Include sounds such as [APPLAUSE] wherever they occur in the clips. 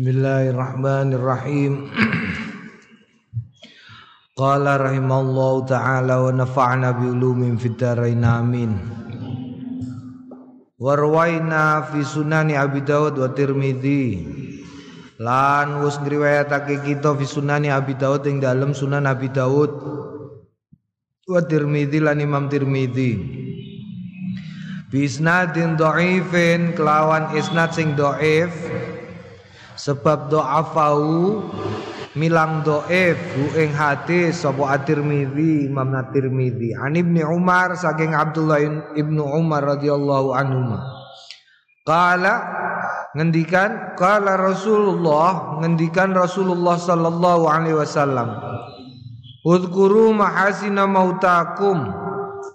Bismillahirrahmanirrahim. Qala rahimallahu taala wa nafa'na bi ulumin fid amin. Warwaina fi sunani Abi Dawud wa Tirmidzi. Lan wis ngriwayatake kita fi sunani Abi Dawud ing dalem Sunan Abi Dawud wa Tirmidzi lan Imam Tirmidzi. Bisnadin dhaifin kelawan isnad sing dhaif sebab do'afau milang do'if hu ing hadis sapa at-Tirmizi Imam at-Tirmizi an Ibnu Umar saking Abdullah Ibnu Umar radhiyallahu anhu Kala ngendikan kala Rasulullah ngendikan Rasulullah sallallahu alaihi wasallam Udhkuru mahasina mautakum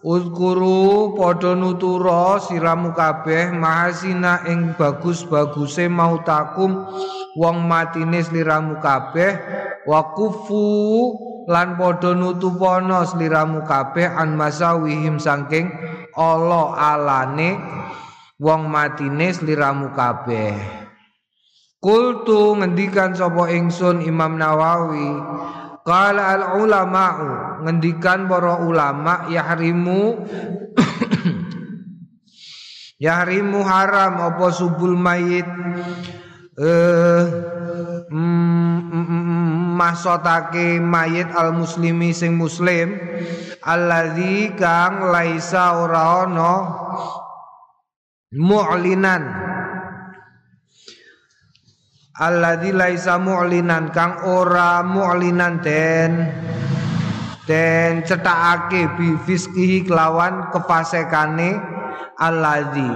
Uzkuru padha nutura siramu kabeh mahasina ing bagus-baguse mautakum wong matine sliramu kabeh wa kufu lan padha nutupana sliramu kabeh an masawihim saking ala alane wong matine sliramu kabeh. Kultu ngendikan sapa ingsun Imam Nawawi Qala al ulama'u ngendikan para ulama yahrimu [COUGHS] yahrimu haram apa subul mayit. Eh mm, mm, mm, masotake mayit al muslimi sing muslim. Alladzi kang laisa ora ana mu'linan alladzi laisa mu'linan kang ora mu'linan den. Den cetakake bi fiskihi kelawan kefasekane alladzi.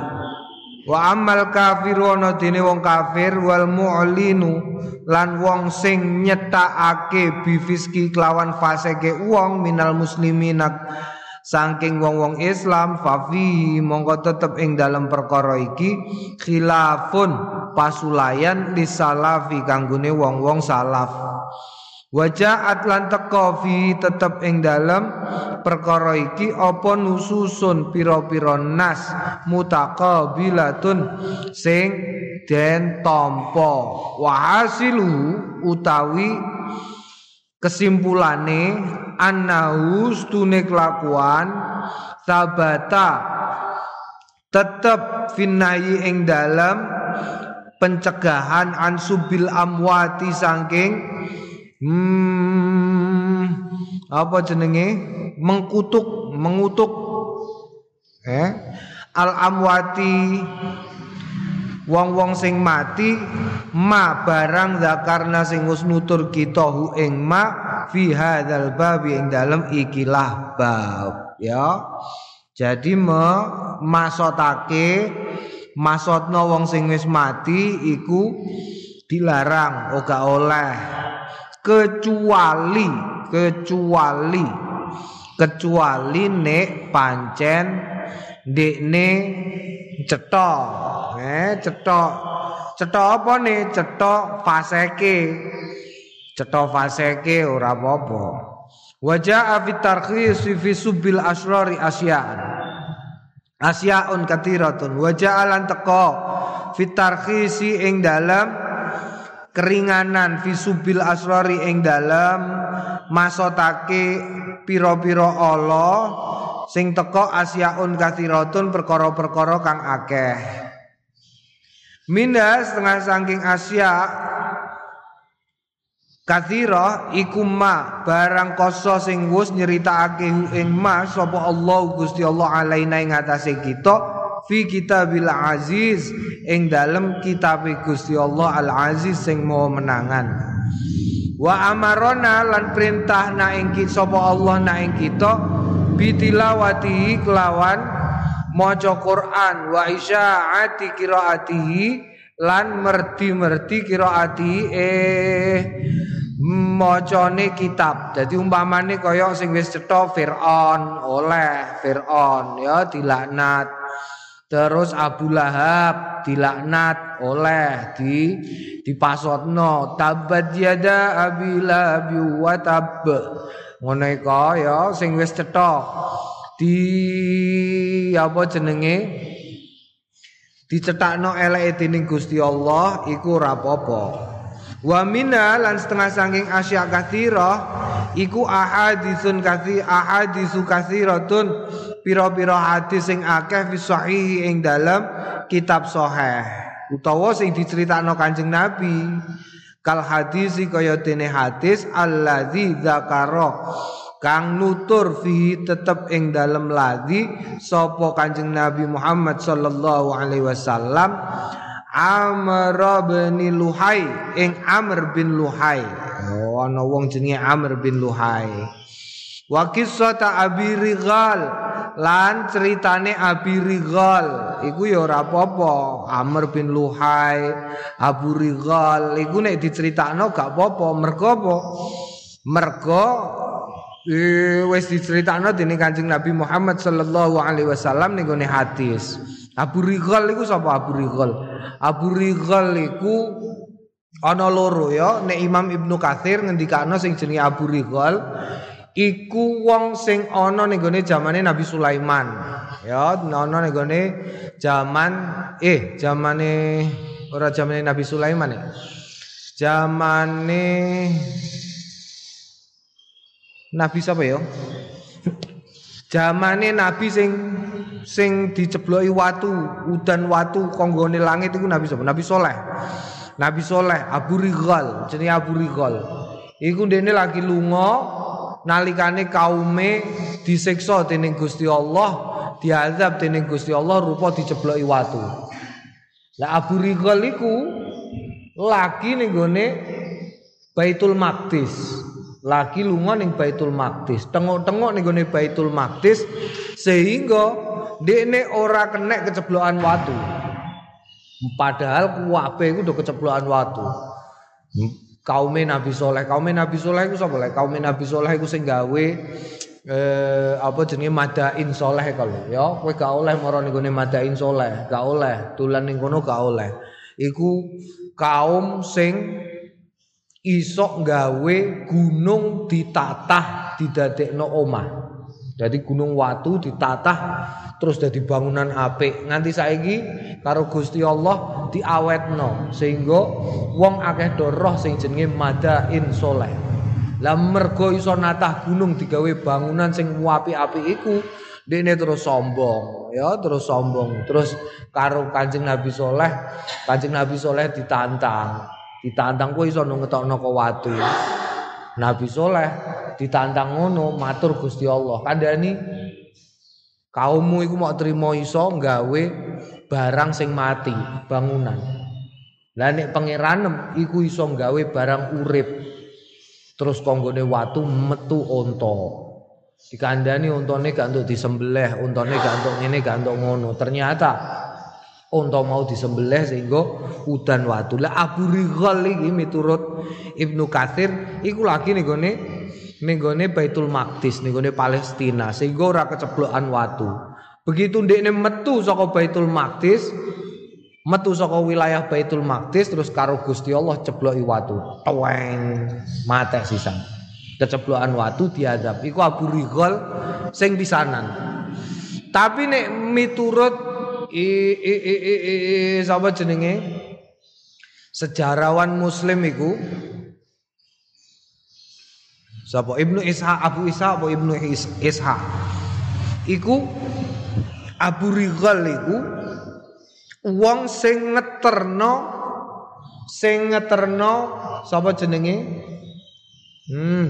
Wa amal kafiru ana dene wong kafir wal mu'linu lan wong sing nyetakake bi fiski kelawan faseke wong minal muslimina Saking wong-wong Islam fafi mongko tetep ing dalam perkara iki khilafun pasulayan di salafi kanggone wong-wong salaf. Wajah atlan teko fi tetep ing dalam perkara iki apa nususun pira-pira nas mutaqabilatun sing den tampa wa hasilu utawi Kesimpulane annahu stune kelakuan sabata tetep finayi ing dalam pencegahan ansubil amwati saking hmm, apa jenenge? Mengkutuk mengutuk eh al amwati wong-wong sing mati ma barang zakarna sing wis nutur kita hu ing ma fi hadzal bab ing dalem ikilah bab ya. Jadi me masotake masotno wong sing wis mati iku dilarang ora oleh. Kecuali kecuali kecuali nek pancen dekne cetok. Eh cetok. Cetok apa nih? Cetok faseke cetok faseke ora apa-apa. Wajah fi tarkhis fi subil asrari asya'an. Asyaun katiratun wajah alan teko fi tarkhisi ing dalam keringanan fi subil asrari ing dalam masotake piro-piro Allah sing teko asyaun kathiratun perkara-perkara kang akeh. Minda setengah saking Asia Kathira iku ma barang koso sing wis nyeritakake ing ma sapa Allah Gusti Allah alaina ing atase kita fi kitabil aziz ing dalem kitab Gusti Allah al aziz sing mau menangan. Wa amarona lan perintah na ing sapa Allah na ing kita bitilawati kelawan maca Quran wa isyaati qiraatihi lan merti-merti qiraati eh macane kitab. Dadi umpamane kaya sing wis cetha Firaun oleh Firaun ya dilaknat. Terus Abu Lahab dilaknat oleh di dipasotno tabat yada abi lahab wa tab. Ngono ya sing wis cetha di apa jenenge? Dicetakno eleke dening Gusti Allah iku ora apa-apa. Wa mina lan setengah saking asya kathira iku ahaditsun kathi ahaditsu kathiratun pira-pira hadis sing akeh fi sahih ing dalam kitab sahih utawa sing diceritakno Kanjeng Nabi kal hadis kaya dene hadis allazi dzakara kang nutur fi tetep ing dalam ladi sapa Kanjeng Nabi Muhammad sallallahu alaihi wasallam Amr bin Luhai ing Amr bin Luhai. Oh ana wong jenenge Amr bin Luhai. Wa qissata Abi Rigal lan ceritane Abi Rigal iku ya ora apa-apa. Amr bin Luhai, Abu Rigal iku nek diceritakno gak apa-apa. Mergo apa? Mergo eh, wis diceritakno dening Kanjeng Nabi Muhammad sallallahu alaihi wasallam ning hadis. Abu Rigal iku sapa Abu Rigal? Abu Rigal iku ana loro ya nek Imam Ibnu Katsir ngendikane sing jenenge Abu Rigal iku wong sing ana ning gone zamane Nabi Sulaiman ya ana ning gone zaman eh zamane ora zamane Nabi Sulaiman ya zamane Nabi sapa ya zamane Nabi sing sing dicebloki watu, udan watu konggone langit iku Nabi sapa? Nabi Soleh. Nabi Soleh Abu Rigal, jenenge Abu Rigal. Iku dene lagi lunga nalikane kaume disiksa dening Gusti Allah, diazab dening Gusti Allah rupa dicebloki watu. Lah Abu Rigal iku lagi ning gone Baitul Maqdis. Lagi lunga ning Baitul Maqdis. Tengok-tengok ning gone Baitul Maqdis sehingga dekne ora kena keceblokan watu. Padahal kuwabe iku udah keceblokan watu. Kaume Nabi Soleh, kaume Nabi Soleh iku sapa lek? Kaume Nabi Soleh iku sing gawe eh apa jenenge madain soleh kalau ya. Kowe gak oleh mara ning madain soleh gak oleh. Tulan ning kono gak oleh. Iku kaum sing iso gawe gunung ditatah didadekno omah. Jadi gunung watu ditatah terus jadi bangunan apik. Nganti saiki karo Gusti Allah diawetno sehingga wong akeh doroh sing jenenge madain soleh. Lah mergo iso natah gunung digawe bangunan sing apik-apik iku dene terus sombong ya terus sombong. Terus karo Kanjeng Nabi Soleh Kanjeng Nabi Soleh ditantang. Ditantang kowe iso ngetokno kok watu. Nabi Soleh ditantang ngono matur Gusti Allah. Kandhani Kaummu iku mau terima iso nggawe barang sing mati, bangunan. Lah nek pangeranem iku iso nggawe barang urip. Terus konggone watu metu unta. Dikandani untane gak untuk disembelih, untane gak untuk ngene gak untuk ngono. Ternyata unta mau disembelih sehingga udan watu. Lah Abu Righal iki miturut Ibnu Katsir iku lagi nih gone nenggone Baitul Maqdis nenggone Palestina sehingga ora keceblokan watu. Begitu ndekne metu saka Baitul Maqdis, metu saka wilayah Baitul Maqdis terus karo Gusti Allah cebloki watu. Tuweng mate sisan. Keceblokan watu diadab. Iku Abu Righal sing pisanan. Tapi nek miturut i i i i, i, i sapa jenenge? Sejarawan muslim iku Sapa Ibnu Ishaq Abu Ishaq apa Ibnu Ishaq Iku Abu Righal iku wong sing ngeterno sing ngeterno sapa jenenge? Hmm.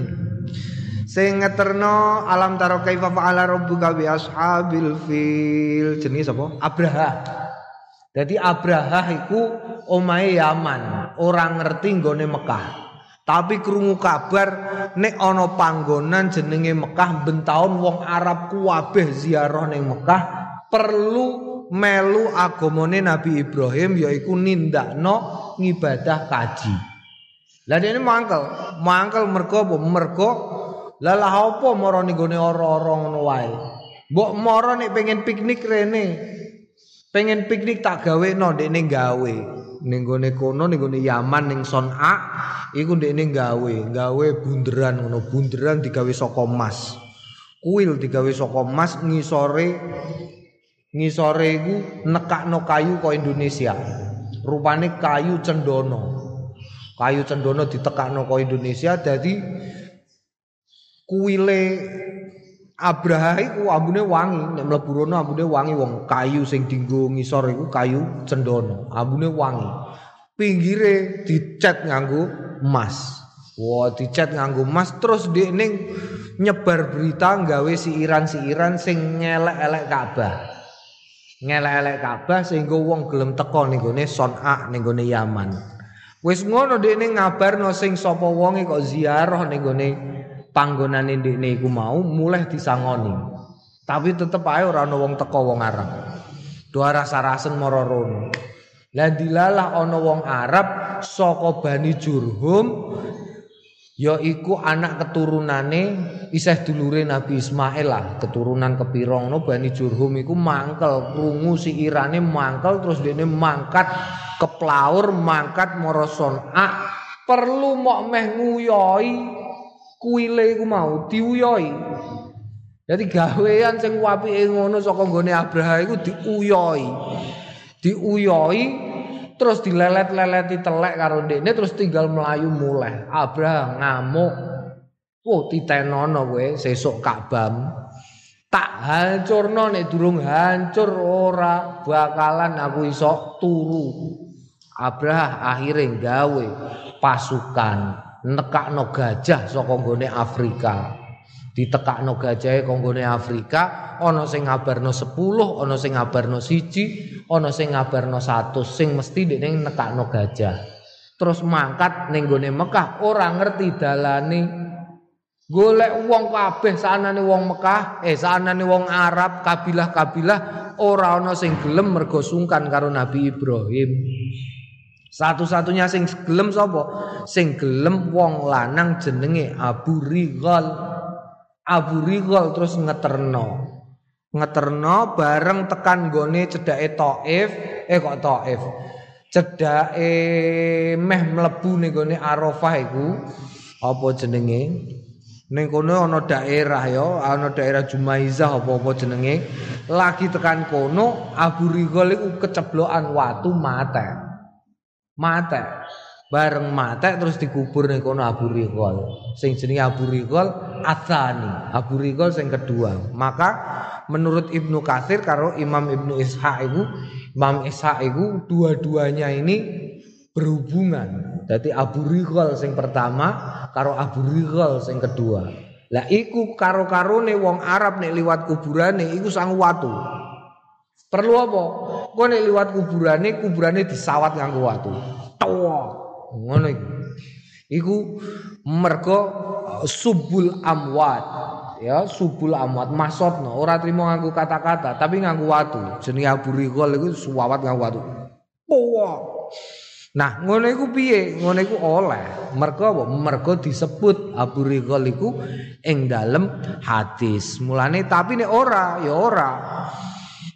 Sing ngeterno alam taro kaifa fa'ala rabbuka bi ashabil fil. Jenenge sapa? Abraha. Jadi Abraha iku omahe Yaman, orang ngerti nggone Mekah. Tapi krungu kabar nek ana panggonan jenenge Mekah bentaun wong Arab kuwabeh ziarah ning Mekah perlu melu agamane Nabi Ibrahim yaiku nindakno ngibadah kaji. Lah dene mangkel, mangkel mergo apa? Mergo lah lah apa mara ning gone ora-ora ngono wae. Mbok mara nek pengen piknik rene. Pengen piknik tak gawe no dekne gawe. Ning gone kono ning gone Yaman ning Son'a iku ndekne gawe, gawe bunderan ngono, bunderan digawe saka emas. Kuil digawe saka emas ngisore ngisore iku nekakno kayu kok Indonesia. Rupane kayu cendono. Kayu cendono ditekakno ke Indonesia dadi kuile Abraha iku ambune wangi, nek mlebu rono ambune wangi wong kayu sing dinggo ngisor iku kayu cendono, ambune wangi. Pinggire dicat nganggo emas. Wah, dicat nganggo emas terus ning nyebar berita gawe siiran-siiran sing ngelek-elek Ka'bah. Ngelek-elek Ka'bah sehingga wong gelem teko ning gone Son'a ning gone Yaman. Wis ngono dekne ngabarno sing sapa wonge kok ziarah ning gone panggonane ndekne iku mau mulai disangoni. Tapi tetep ae ora ana wong teko wong Arab. Do rasa-rasen mara rono. Lah dilalah ana wong Arab saka Bani Jurhum ya iku anak keturunane isih dulure Nabi Ismail lah keturunan kepirong no Bani Jurhum iku mangkel krungu si irane mangkel terus dene mangkat ke plaur mangkat moroson ah perlu mok meh nguyoi kuile iku mau diuyoi. Jadi gawean sing apike ngono saka nggone Abraha iku diuyoi. Diuyoi terus dilelet-leleti telek karo ndekne terus tinggal melayu mulai. Abraha ngamuk. Oh titenono kowe sesuk Ka'bah. Tak hancurno nek durung hancur ora bakalan aku iso turu. Abraha akhirnya gawe pasukan nekakno gajah saka nggone Afrika. Ditekakno gajahe konggone Afrika, ana sing ngabarno 10, ana sing ngabarno 1, ana sing ngabarno 100, sing mesti dekne nekakno gajah. Terus mangkat ning gone Mekah ora ngerti dalane golek wong kabeh sanane wong Mekah, eh sanane wong Arab, kabilah-kabilah ora ana sing gelem mergo sungkan karo Nabi Ibrahim. Satu-satunya sing gelem sapa? Sing gelem wong lanang jenenge Abu Righal. Abu Righal terus ngeterno. Ngeterno bareng tekan gone cedake Taif, eh kok Taif. Cedake meh mlebu ning gone Arafah iku apa jenenge? Ning kono ana daerah ya, ana daerah Jumaizah apa-apa jenenge. Lagi tekan kono Abu Righal iku keceblokan watu mate mate bareng mate terus dikubur ning kono Abu Riqal. Sing jenenge Abu Riqal Atsani Abu Riqal sing kedua. Maka menurut Ibnu Katsir karo Imam Ibnu Ishaq itu Imam Ishaq itu dua-duanya ini berhubungan. Jadi Abu Riqal sing pertama karo Abu Riqal sing kedua. Lah iku karo-karone wong Arab nek liwat kuburane iku sang watu. Perlu apa? Kau nek liwat kuburane, kuburane disawat nganggo watu. Ngono iku. Iku uh, subul amwat. Ya, subul amwat maksudno ora trimo nganggo kata-kata, tapi nganggo watu. Jenenge Abu Riqal iku suwawat nganggo watu. Tawa. Nah, ngono iku piye? Ngono iku oleh. Mergo apa? Mergo disebut Abu Riqal iku ing dalem hadis. Mulane tapi nek ora, ya ora.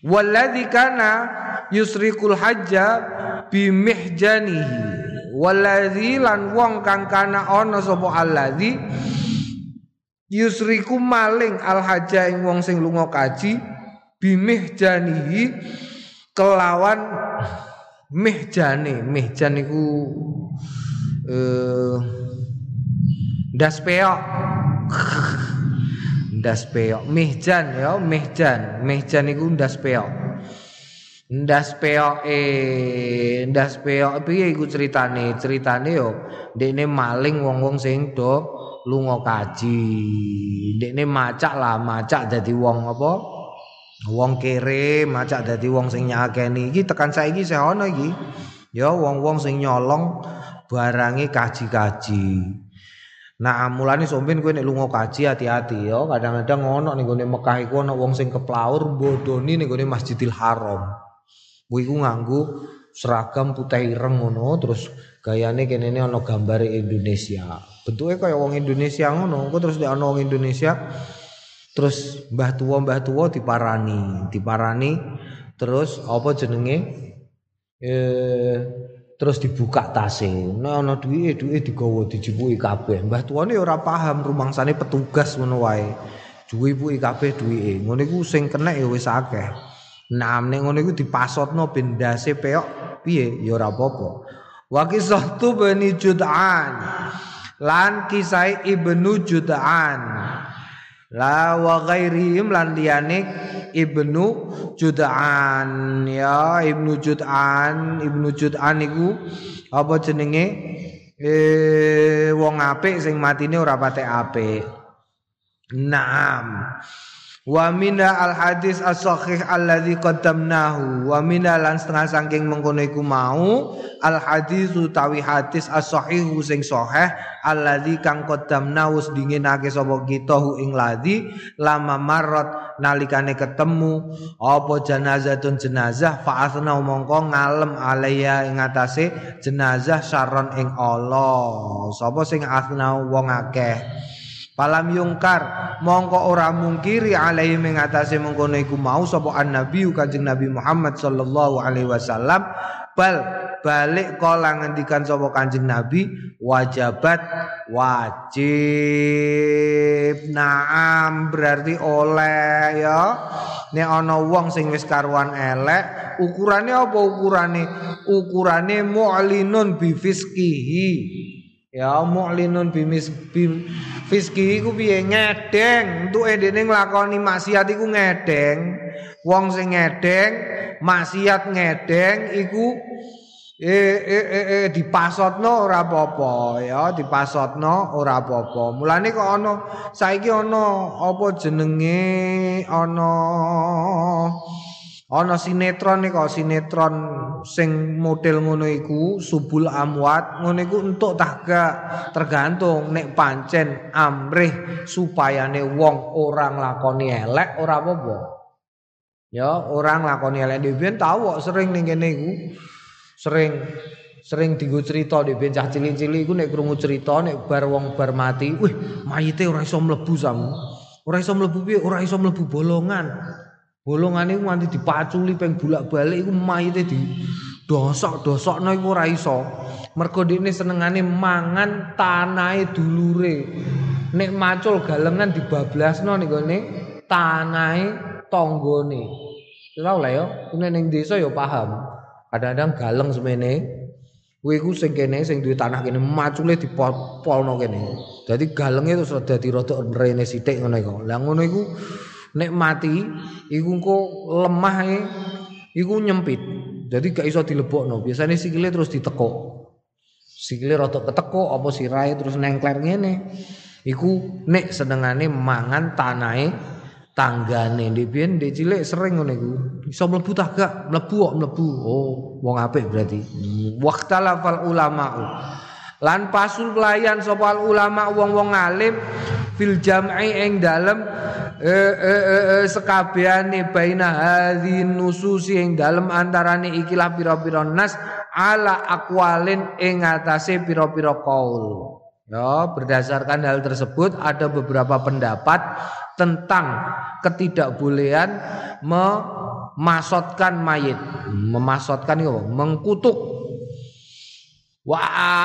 Walladzi kana yusrikul hajja bimihjanihi. Walladzi lan wong kang kana ana sapa alladzi yusriku maling al hajja ing wong sing lunga kaji bimihjanihi kelawan mihjane. Mihjan iku eh ndas peok. [LAUGHS] ndas peok mihjan ya mihjan mihjan iku ndas peok ndas peok eh ndas peok. Piye iku ceritane? Ceritane yo ndekne maling wong-wong sing do lunga kaji. Ndekne macak lah macak dadi wong apa? Wong kere macak dadi wong sing nyakeni. Iki tekan saiki sih ana iki. Ya wong-wong sing nyolong barangi kaji-kaji. Nah, mulane sombin kowe nek lunga kaji hati-hati ya. Kadang-kadang ono ning gone Mekah iku ono wong sing keplaur bodoni ning gone Masjidil Haram. Kuwi iku nganggo seragam putih ireng ngono terus gayane kene ini ono gambar Indonesia. Bentuknya kayak wong Indonesia ngono. Kok terus ono wong Indonesia terus mbah tua mbah tua diparani, diparani terus apa jenenge eh terus dibuka tase. Nek ana duwike duwike digawa dijupuki kabeh. Mbah tuane ora paham rumangsane petugas ngono wae. Juwipuki kabeh duwike. Ngono iku sing kenek ya wis akeh. Nah, nek ngono iku dipasotno ben ndase peok piye ya ora apa-apa. Wa kisahtu bani Jud'an lan kisah Ibnu Jud'an. La wa ghairihim lan liyane Ibnu Jud'an ya Ibnu Jud'an Ibnu Jud'an iku apa jenenge eh wong apik sing matine ora patek apik. Naam. Wa mina al hadis as sahih alladzi qaddamnahu. Wa mina lan setengah saking mengkono iku mau al hadis utawi hadis as sahih sing sahih alladzi kang qaddamnahu dinginake sapa kita hu ing ladzi lama marot nalikane ketemu apa janazatun jenazah fa asna mongko ngalem alaya ing atase jenazah saron ing Allah. Sapa sing asna wong akeh Palam yungkar mongko ora mungkiri alaihi mengatasi mengkono iku mau sapa nabi Kanjeng Nabi Muhammad sallallahu alaihi wasallam. Bal balik kala ngendikan sapa Kanjeng Nabi wajabat wajib. Naam berarti oleh ya. Nek ana wong sing wis karuan elek ukurane apa ukurane? Ukurane mu'linun bi Ya mu'linun bimis bim fiski iku piye ngedeng entuke dene nglakoni maksiat iku ngedeng. Wong sing ngedeng, maksiat ngedeng iku eh eh eh, eh dipasotno ora apa-apa ya, dipasotno ora apa-apa. Mulane kok ana saiki ana apa jenenge ana ana sinetron kok sinetron sing model ngono iku subul amwat ngono iku entuk tah tergantung nek pancen amrih supayane wong orang lakoni elek ora apa-apa. Ya orang lakoni elek. Dhewe tau kok sering ning kene iku sering sering digo cerita di cah cilik-cilik iku nek krungu cerita nek bar wong bar mati wih mayite ora iso mlebu sam ora iso mlebu piye? Ora iso mlebu bolongan Bolongan iku nganti dipaculi peng bolak-balik iku mayite di dosok-dosokno iku ora iso. Mergo dekne senengane mangan tanahe dulure. Nek macul galengan dibablasno ning gone tanahe tanggane. Ora oleh ya, nek ning desa ya paham. Kadang-kadang galeng semene Kuwi iku sing kene sing duwe tanah kene macule dipolno kene. Dadi galenge terus dadi rada rene sithik ngono iku. Lah ngono iku nek mati iku engko lemah e iku nyempit. Jadi gak iso dilebokno. Biasane sikile terus ditekuk. Sikile rada ketekuk apa sirahe terus nengkler ngene. Iku nek senengane mangan tanahe tanggane ndek biyen ndek cilik sering ngono iku. Iso mlebu tah gak? Mlebu kok mlebu. Oh, wong apik berarti. Waqtalafal ulama. Lan pasul pelayan sapa ulama wong-wong alim fil jam'i ing dalem eh, eh, eh, sekabehane baina hadhi nususi ing dalem antarane ikilah pira-pira nas ala akwalin ing atase pira-pira kaul. Ya, berdasarkan hal tersebut ada beberapa pendapat tentang ketidakbolehan memasotkan mayit. Memasotkan itu mengkutuk. Wa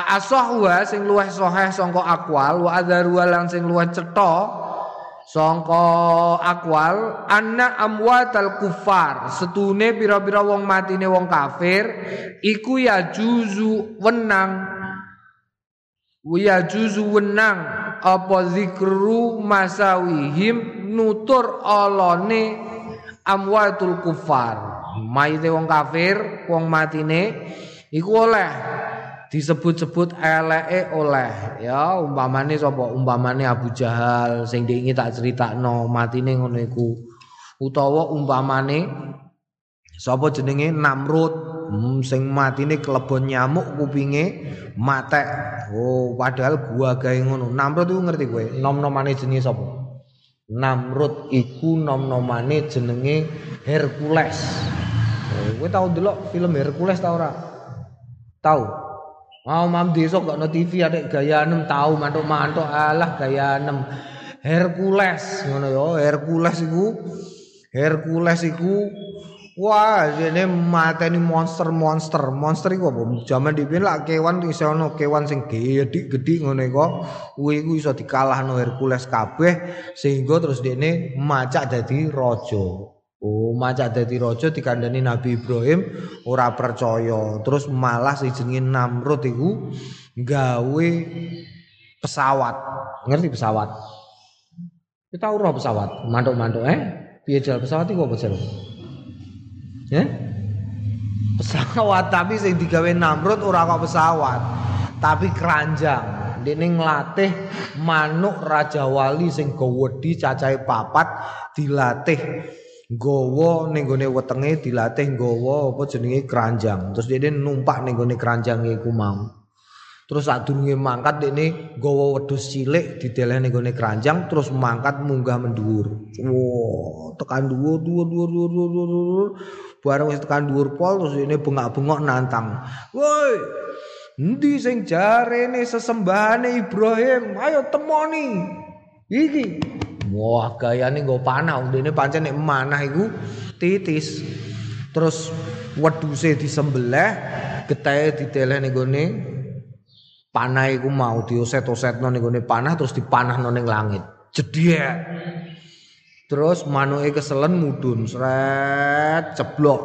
asahwa sing luwih sahih sangka akwal wa adzarwa lan sing luwih cetha Songko akwal anna amwatal kufar. Setune pira-pira wong matine wong kafir iku ya juzu wenang. Ya juzu wenang apa zikru masawihim nutur olone amwatul kufar. Mayite wong kafir wong matine iku oleh disebut-sebut eleke oleh ya umpamane sapa? Umpamane Abu Jahal sing diingi tak critakno matine ngono iku. Utawa umpamane sapa jenenge? Namrud. Hmm, sing matine kelebon nyamuk kupinge matek. Oh padahal gua gawe ngono. Namrud iku ngerti kowe? Nom-nomane jenenge sapa? Namrud iku nom-nomane jenenge Hercules. Oh, kowe tau delok film Hercules ta ora? Tau Mau mam desa gak no TV ada gaya enam tahu mantuk mantuk alah gaya enam Hercules ngono yo Hercules iku Hercules iku wah jene mateni monster monster iku apa? Jaman dipin lah kewan iso ono kewan sing gede-gede ngono iku kuwi iku iso dikalahno Hercules kabeh sehingga terus dene macak dadi raja Oh, macak dadi raja dikandani Nabi Ibrahim ora percaya. Terus malah si Namrud iku gawe pesawat. Ngerti pesawat? Kita ora pesawat, mantuk-mantuk eh. Piye pesawat iku apa jalan? Ya? Pesawat tapi sing digawe Namrud ora kok pesawat, tapi keranjang. Dene nglatih manuk Raja Wali sing gawedi cacahe papat dilatih Gowo ning gone wetenge dilatih gowo apa jenenge keranjang. Terus dia numpak ning gone keranjang iku mau. Terus sadurunge mangkat dekne gowo wedhus cilik dideleh ning gone keranjang terus mangkat munggah mendhuwur. Wow, tekan dhuwur dhuwur dhuwur dhuwur. Bareng wis tekan dhuwur pol terus ini bengak-bengok nantang. Woi, endi sing jarene sesembahane Ibrahim? Ayo temoni. Iki Wah, gayane nggo panah, ndene pancen nek manah iku titis. Terus wedhuse disembelih, getahe diteleh ning gone panah iku mau dioset-osetno ning gone panah terus dipanahno ning langit. Jedhek. Terus manuke keselen mudun, sret ceblok.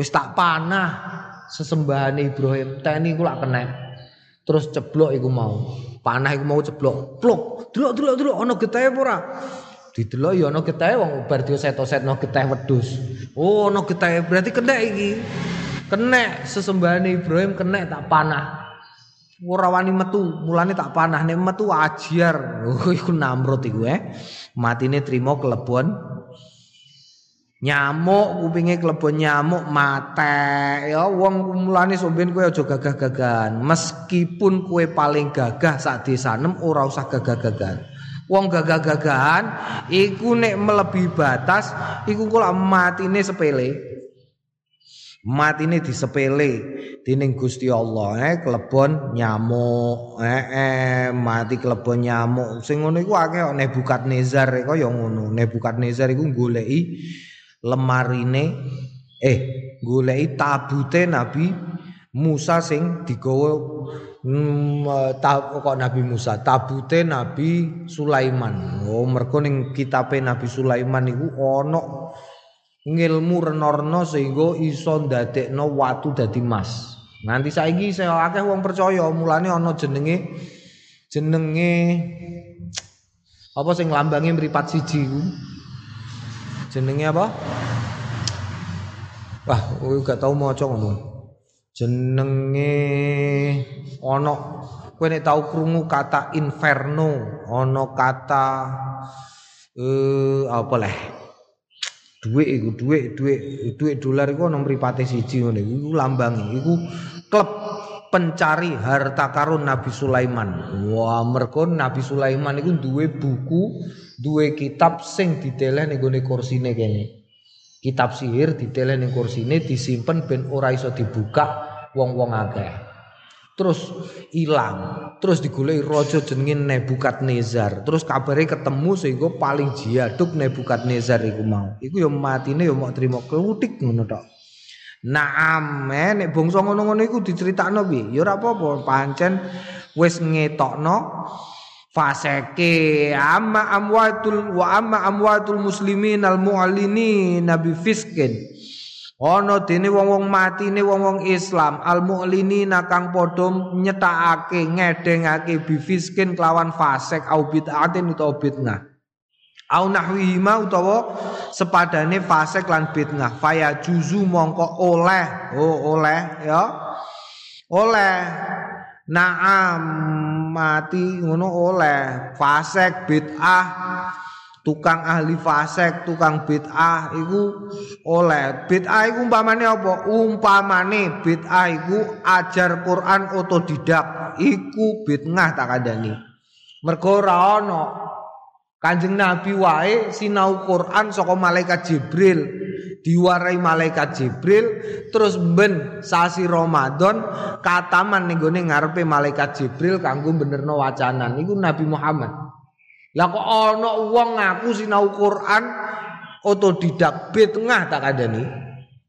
Wis tak panah sesembahane Ibrahim. Teni ku lak kena. Terus ceblok iku mau. Panah iku mau ceblok. Pluk delok delok delok ana getahe apa ora? Didelok ya ana getahe wong bar dioset-osetno getah wedhus. Oh ana getahe berarti kena iki. Kena sesembahane Ibrahim kena tak panah. Ora wani metu mulane tak panah. Nek metu ajar. Oh iku namrud iku eh. Matine trimo kelebon nyamuk kupinge klebon nyamuk mate ya wong mulane somben kowe aja gagah-gagahan. Meskipun kowe paling gagah sak desanem ora usah gagah-gagahan. Wong gagah-gagahan iku nek melebihi batas iku kok matine sepele. Matine disepele dening Gusti Allah eh klebon nyamuk eh, eh mati klebon nyamuk. Sing ngono iku akeh Nebukadnezar kaya ngono. Nebukadnezar iku goleki lemarine eh goleki tabute Nabi Musa sing digawa mm, kok Nabi Musa? Tabute Nabi Sulaiman. Oh mergo ning kitabe Nabi Sulaiman iku ana ngilmu renorno sehingga iso ndadekno watu dadi emas nanti saiki saya akeh wong percaya mulane ana jenenge jenenge apa sing lambange mripat siji ku jenenge apa? Wah, kowe gak tau maca ngono. Jenenge ana kowe nek tau krungu kata inferno, ana kata eh apa leh? Duit iku, duit, duit, duit dolar iku ana mripate siji ngene iku lambange. Iku klub pencari harta karun Nabi Sulaiman. Wah, mergo Nabi Sulaiman iku duwe buku duwe kitab sing diteleh ning gone kursine kene. Kitab sihir diteleh ning kursine disimpen ben ora iso dibuka wong-wong akeh. Terus ilang, terus digoleki raja jenenge Nebukadnezar. Terus kabare ketemu sehingga paling jiaduk Nebukadnezar iku mau. Iku ya matine ya mau trimo klutik ngono tok. Naam, nek bangsa ngono-ngono iku diceritakno piye? Ya ora apa-apa, pancen wis ngetokno faseke. Amma amwatul wa amma amwatul muslimin al mu'allini nabi fiskin ana dene wong-wong matine wong-wong Islam al mu'allini nakang padha nyetakake ngedengake bi fiskin kelawan fasek au bid'atin utawa bid'ah au nahwihi ma utawa sepadane fasek lan bid'ah. Faya juzu mongko oleh. Oh oleh ya. Oleh. Naam mati ngono oleh. Fasek bid'ah. Tukang ahli fasek tukang bid'ah iku oleh. Bid'ah iku umpamane apa? Umpamane bid'ah iku ajar Quran otodidak. Iku bid'ah tak kandhani. Mergo ora ana Kanjeng Nabi wae sinau Quran saka malaikat Jibril. Diwarai malaikat Jibril terus ben sasi Ramadan kataman ning gone ngarepe malaikat Jibril kanggo benerno wacanan. Iku Nabi Muhammad. Lah kok ana wong ngaku sinau Quran otodidak bid'ah tak kandhani?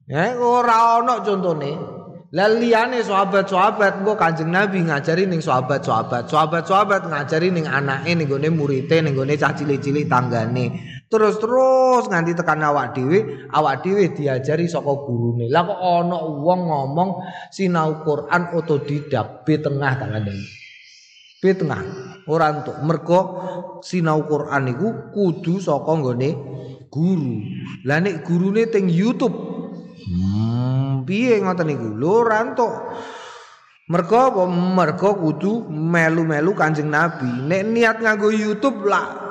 Ya ora ana contone lah liyane sahabat-sahabat engko Kanjeng Nabi ngajari ning sahabat-sahabat. Sahabat-sahabat ngajari ning anake ning gone murite ning gone cah cilik-cilik tanggane. Terus terus nganti tekan awak dhewe awak dhewe diajari saka gurune. Lah kok ana wong ngomong sinau Quran otodidak B tengah tak ngandani B tengah. Ora entuk. Mergo sinau Quran iku kudu saka nggone guru. Lah nek gurune teng YouTube hmm, piye ngoten niku lho ora entuk Mergo apa? Mergo kudu melu-melu Kanjeng Nabi. Nek niat nganggo YouTube lah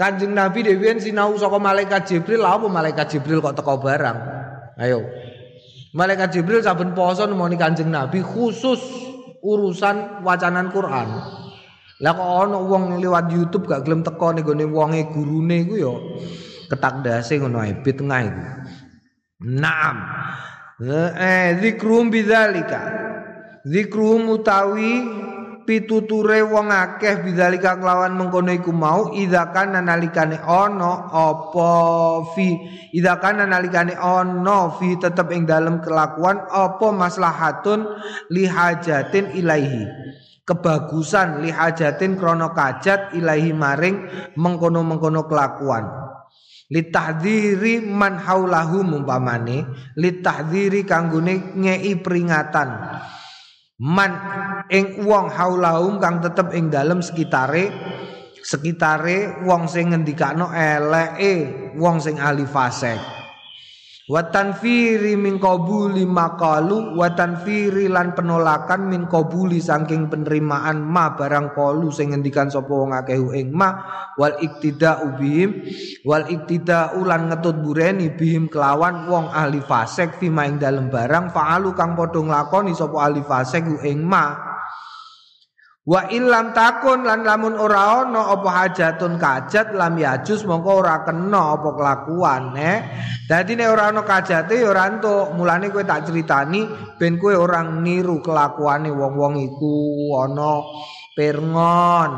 Kanjeng Nabi dhewe sinau saka malaikat Jibril, lha apa malaikat Jibril kok teko barang? Ayo. Malaikat Jibril saben poso nemoni Kanjeng Nabi khusus urusan wacanan Quran. Lah kok ana wong liwat YouTube gak gelem teko ning gone wonge gurune iku ya ketak ngono ae bit tengah iku. Naam. Eh zikrum bidzalika. Zikrum utawi pituture wong akeh bidzalika kelawan mengkono iku mau kana nalikane ana apa fi? Kana nalikane ana fi tetep ing dalem kelakuan apa maslahatun lihajatin ilaihi? Kebagusan lihajatin krono kajat ilahi maring mengkono-mengkono kelakuan litahdhiri man haulahu mumpamane litahdhiri kanggone ngei peringatan. Man ing wong haulahum kang tetep ing dalem sekitare sekitare wong sing ngendikakno eleke wong sing ahli fasik wa tanfiri min qabuli maqalu wa tanfiri lan penolakan min qabuli saking penerimaan ma barang qalu sing ngendikan sapa wong akeh ing ma wal iktida'u bihim wal iktida'u lan ngetut bureni bihim kelawan wong ahli fasik fi ing dalem barang fa'alu kang padha nglakoni sapa ahli fasik ing ma Wa illam takun lan lamun ora ana apa hajatun kajat lam yajus mongko ora kena apa kelakuan eh. Dadi nek ora ana kajate ya ora entuk. Mulane kowe tak critani ben kowe orang niru kelakuane wong-wong iku ana Pirngon,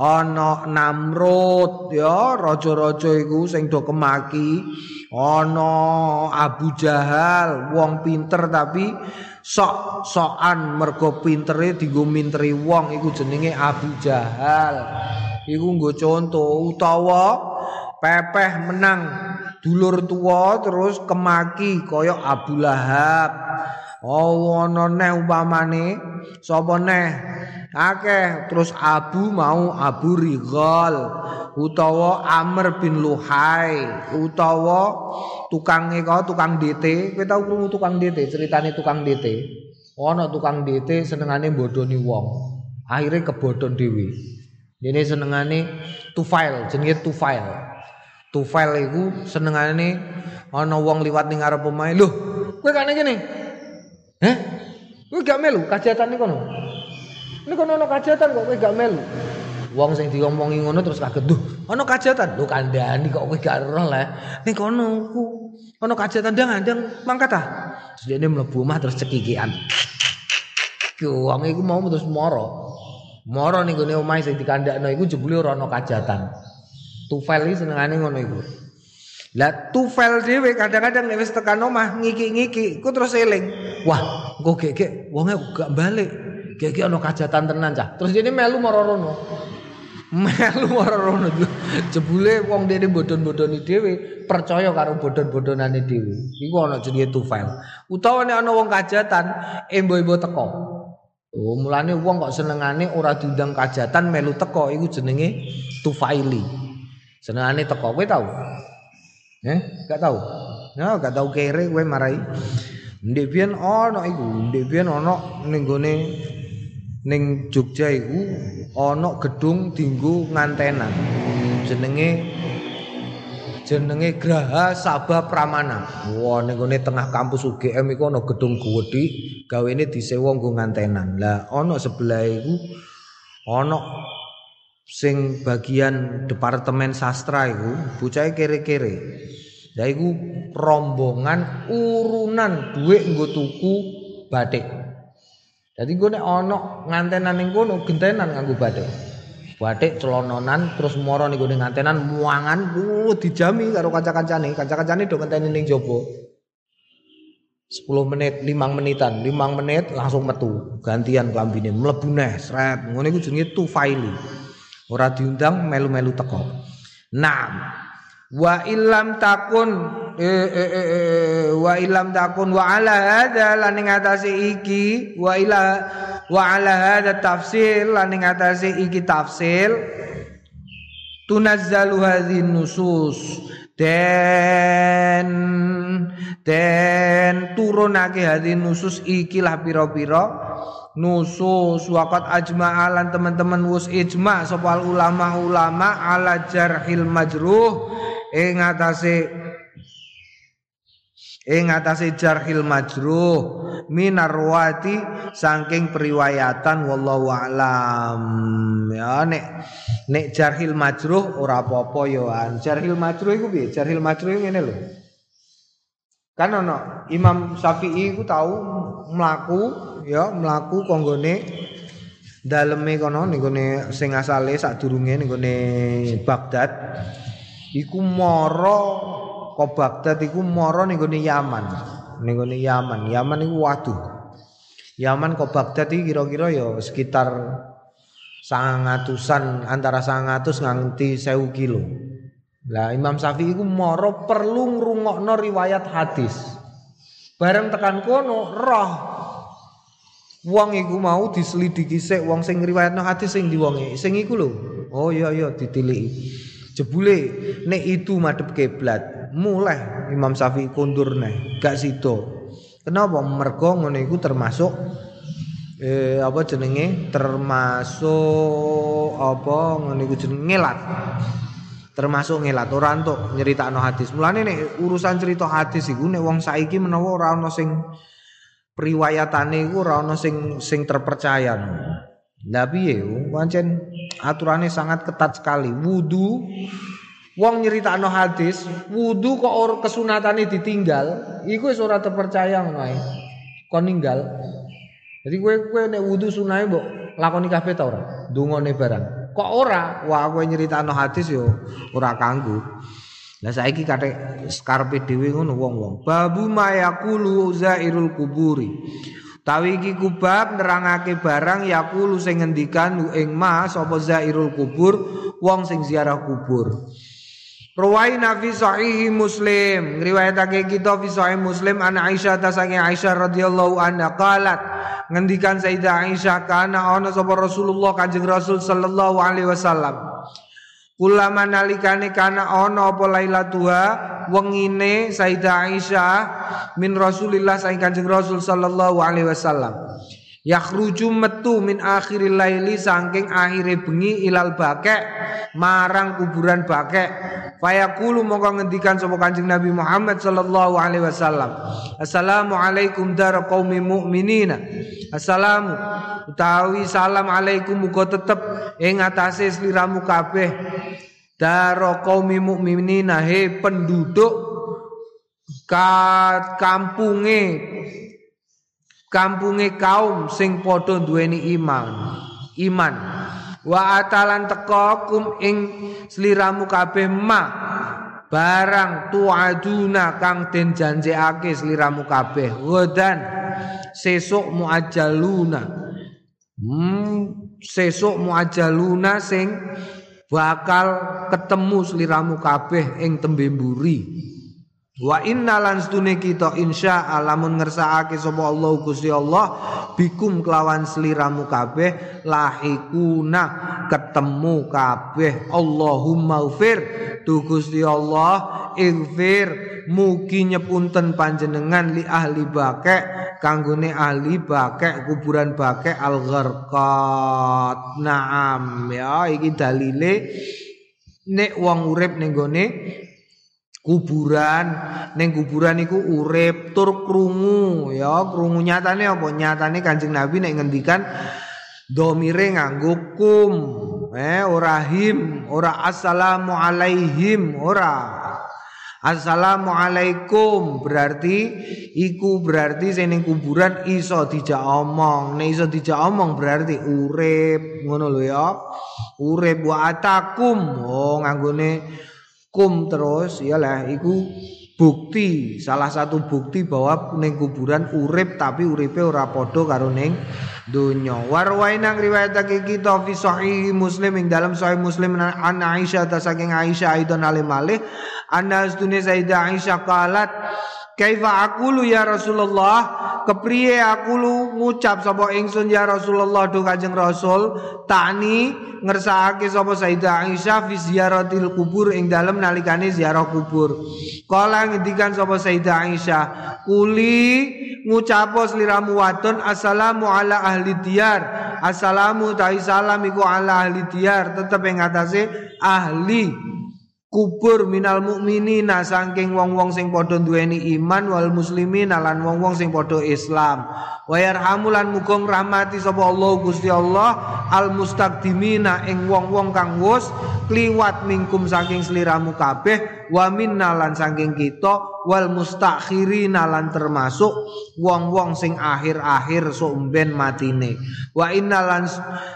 ana Namrud ya raja-raja iku sing do kemaki, ana Abu Jahal, wong pinter tapi sok-sokan mergo pintere dienggo minteri wong iku jenenge Abu Jahal. Iku nggo contoh utawa pepeh menang dulur tua terus kemaki kaya Abu Lahab. Oh ana neh umpamane sapa neh akeh terus Abu mau Abu Rigal utawa Amr bin Luhai utawa tukang kok tukang DT kowe tau krungu tukang DT ceritane tukang DT ana tukang DT senengane bodoni wong. Akhirnya kebodon dhewe. Ini senengane tufail jenenge tufail. Tufail iku senengane ana wong liwat ning arep omahe. Lho kowe kene kene? Heh? Kowe gak melu kajatan kono. Ini kono ana kajatan kok kowe gak melu. Wong sing diomongi ngono terus kaget, "Duh, ana kajatan." Lho kandhani kok kowe gak roh lah. Ning kono ku ana kajatan ndang-ndang mangkat ah. Terus dene mlebu omah terus cekikian. Wong iku mau terus moro. Moro ning gone omahe sing dikandakno iku jebule ora ana kajatan. Tufel iki senengane ngono iku. Lah tufel dhewe kadang-kadang nek wis tekan omah ngiki-ngiki, ku terus eling. Wah, engko gek-gek wonge gak balik. Gek-gek ana kajatan tenan cah. Terus dene melu mara rono. Melu mara rono. Jebule wong dene bodon-bodoni dhewe percaya karo bodon-bodonane dhewe. Iku ana jenenge tufel. Utawa nek ana wong kajatan, embo-embo teko. Oh, mulane wong kok senengane ora diundang kajatan melu teko iku jenenge tufaili. Senengane teko kowe tau? Eh, gak tahu. Ya, gak tahu kere kowe marai. Ndek ana iku, ndek biyen ana ning gone ning Jogja iku ana gedung dinggo ngantenan. Jenenge jenenge Graha Sabah Pramana. Wah, ning gone tengah kampus UGM iku ana gedung gedhi, gawene disewa nggo ngantenan. Lah ana sebelah iku ana sing bagian departemen sastra iku bocahe kere-kere. Ya iku rombongan urunan dhuwit nggo tuku batik. Jadi gue nek ono ngantenan ning kono gentenan nganggo batik. Batik celononan terus moro ning gone ngantenan muangan uh, dijami karo kanca-kancane. Kanca-kancane do ngenteni ning jaba. 10 menit, 5 menitan, 5 menit langsung metu. Gantian klambine mlebu neh, sret. Ngono iku jenenge tufaili. Ora diundang melu-melu teko. Nah, wa ilam takun wa ilam takun wa ala hada lan ing iki wa ila wa ala hada tafsir lan ing iki tafsir. Tunazzalu hadhin nusus. Den den turunake hadhin nusus ikilah pira-pira. Nusus waqat ajma lan teman-teman wus ijma sapa ulama-ulama ala jarhil majruh. Ing atase ing atase jarhil majruh minarwati saking periwayatan wallahu alam. Ya nek nek jarhil majruh ora apa-apa ya jarhil majruh iku piye? Jarhil majruh ngene lho. Kan ono Imam Syafi'i iku tahu mlaku ya mlaku konggone daleme kono ning sing asale sadurunge ning Baghdad. Iku mara ka Baghdad iku mara ning gone Yaman. Ning gone Yaman. Yaman iku waduh. Yaman ka Baghdad iki kira-kira ya sekitar sangatusan antara sangatus nganti sewu kilo. Lah Imam Syafi'i iku mara perlu ngrungokno riwayat hadis. Bareng tekan kono roh Wong iku mau diselidiki sik wong sing riwayatno hadis sing diwonge. Sing iku lho. Oh iya iya ditiliki. Jebule nek itu madhep kiblat, mulai Imam Syafi'i kundur nih, gak sido. Kenapa? Mergo ngono iku termasuk eh apa jenenge? Termasuk apa ngono iku jenenge ngelat. Termasuk ngelat ora entuk nyeritakno hadis. Mulane nek urusan cerita hadis iku nek wong saiki menawa ora ana sing riwayatane iku ora ana sing sing terpercaya. Lah piye? Pancen aturane sangat ketat sekali. Wudu wong nyeritakno hadis, wudu kok or kesunatane ditinggal, iku wis ora terpercaya ngono ae. Kon ninggal. Jadi kowe kowe nek wudu sunahe mbok lakoni kabeh ta ora? Dungane barang. Kok ora? Wah kowe nyeritakno hadis yo ora kanggo. Lah saiki kathek skarpe dhewe ngono wong-wong. Babu mayakulu zairul kuburi. Tawi iki kubab nerangake barang yakulu sing ngendikan ing ma sapa zairul kubur wong sing ziarah kubur. Rawaina fi sahihi Muslim, ngriwayatake kita fi sahih Muslim an Aisyah ta sange Aisyah radhiyallahu anha qalat ngendikan Sayyidah Aisyah kana ana sapa Rasulullah Kanjeng Rasul sallallahu alaihi wasallam. Ulama nalikane kana ana apa lailatuha wengine Sayyidah Aisyah min Rasulillah saing Kanjeng Rasul sallallahu alaihi wasallam. Yakhruju metu min akhiril laili saking akhire bengi ilal bakek marang kuburan bakek. Fayaqulu mongko ngendikan sapa Kanjeng Nabi Muhammad sallallahu alaihi wasallam. Assalamualaikum dar qaumi mu'minina. Assalamu utawi salam alaikum muga tetep ing atase sliramu kabeh daro qaumi mukminina he penduduk ka kampunge kampunge kaum sing padha duweni iman. Iman. Wa atalan teka kum ing sliramu kabeh ma. Barang tuaduna kang den janjekake sliramu kabeh. Godan sesuk muajaluna. Hmm, sesuk muajaluna sing bakal ketemu sliramu kabeh ing tembe mburi Wa inna lan stune kita insya alamun ngersakake sapa Allah Gusti Allah bikum kelawan sliramu kabeh lahikuna ketemu kabeh. Allahumma ufir. Tu Gusti Allah ighfir. Mugi nyepunten panjenengan li ahli bakek kanggone ahli bakek kuburan bakek al gharqat naam ya iki dalile. Nek wong urip ning gone kuburan neng kuburan iku urip tur krungu ya krungu nyatane apa nyatane Kanjeng Nabi nek ngendikan domire nganggo kum eh ora him ora assalamu alaihim ora Assalamu alaikum berarti iku berarti sing kuburan iso dijak omong. Nek iso dijak omong berarti urip ngono lho ya. Urip wa atakum. Oh nganggone kum terus iyalah iku bukti salah satu bukti bahwa ning kuburan urip tapi uripe ora padha karo ning donya. Warwaina riwayatake kita fi sahih muslim ing dalam sahih muslim an Aisyah ta saking Aisyah aidon alim malih anna astune Sayyidah Aisyah qalat Kaifa aqulu ya Rasulullah? Kepriye aku lu ngucap sapa ingsun ya Rasulullah do Kanjeng Rasul? Tani ngersakake sapa Sayyidah Aisyah fi ziyaratil kubur ing dalem nalikane ziarah kubur. Kala ngendikan sapa Sayyidah Aisyah kuli ngucapo sliramu wadon assalamu ala ahli diyar. Assalamu ta'i salam iku ala ahli diyar tetep ing atase ahli kubur minal mukminina saking wong-wong sing padha duweni iman wal muslimin lan wong-wong sing padha Islam. Wa yarhamulan muga rahmati sapa Allah Gusti Allah al mustaqdimina ing wong-wong kang wis kliwat mingkum saking sliramu kabeh wa minna lan saking kita wal mustakhirina lan termasuk wong-wong sing akhir-akhir sumben matine. Wa inna lan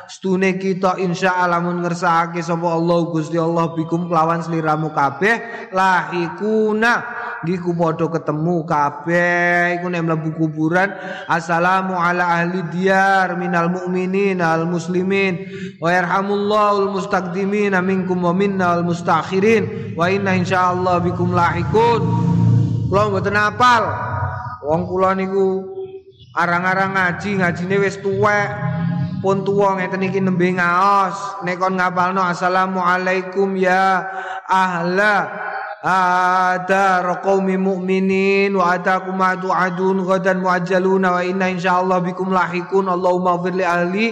stune kita insyaallah mun ngersakake sapa Allah Gusti Allah bikum kelawan sliramu kabeh lahikuna iku padha ketemu kabeh iku nek mlebu kuburan assalamu ala ahli diyar minal mu'minin al muslimin wa yarhamullahu al mustaqdimin minkum wa al mustakhirin wa inna insyaallah bikum lahikun Kula mboten apal. Wong kula niku arang-arang ngaji, ngajine wis tuwek. Pun tuwa ngeten iki nembe ngaos. Nek kon ngapalno assalamualaikum ya ahla ada qaumi mu'minin wa atakum tu'adun ghadan muajjaluna wa inna insyaallah bikum lahikun. Allahumma ighfir li ahli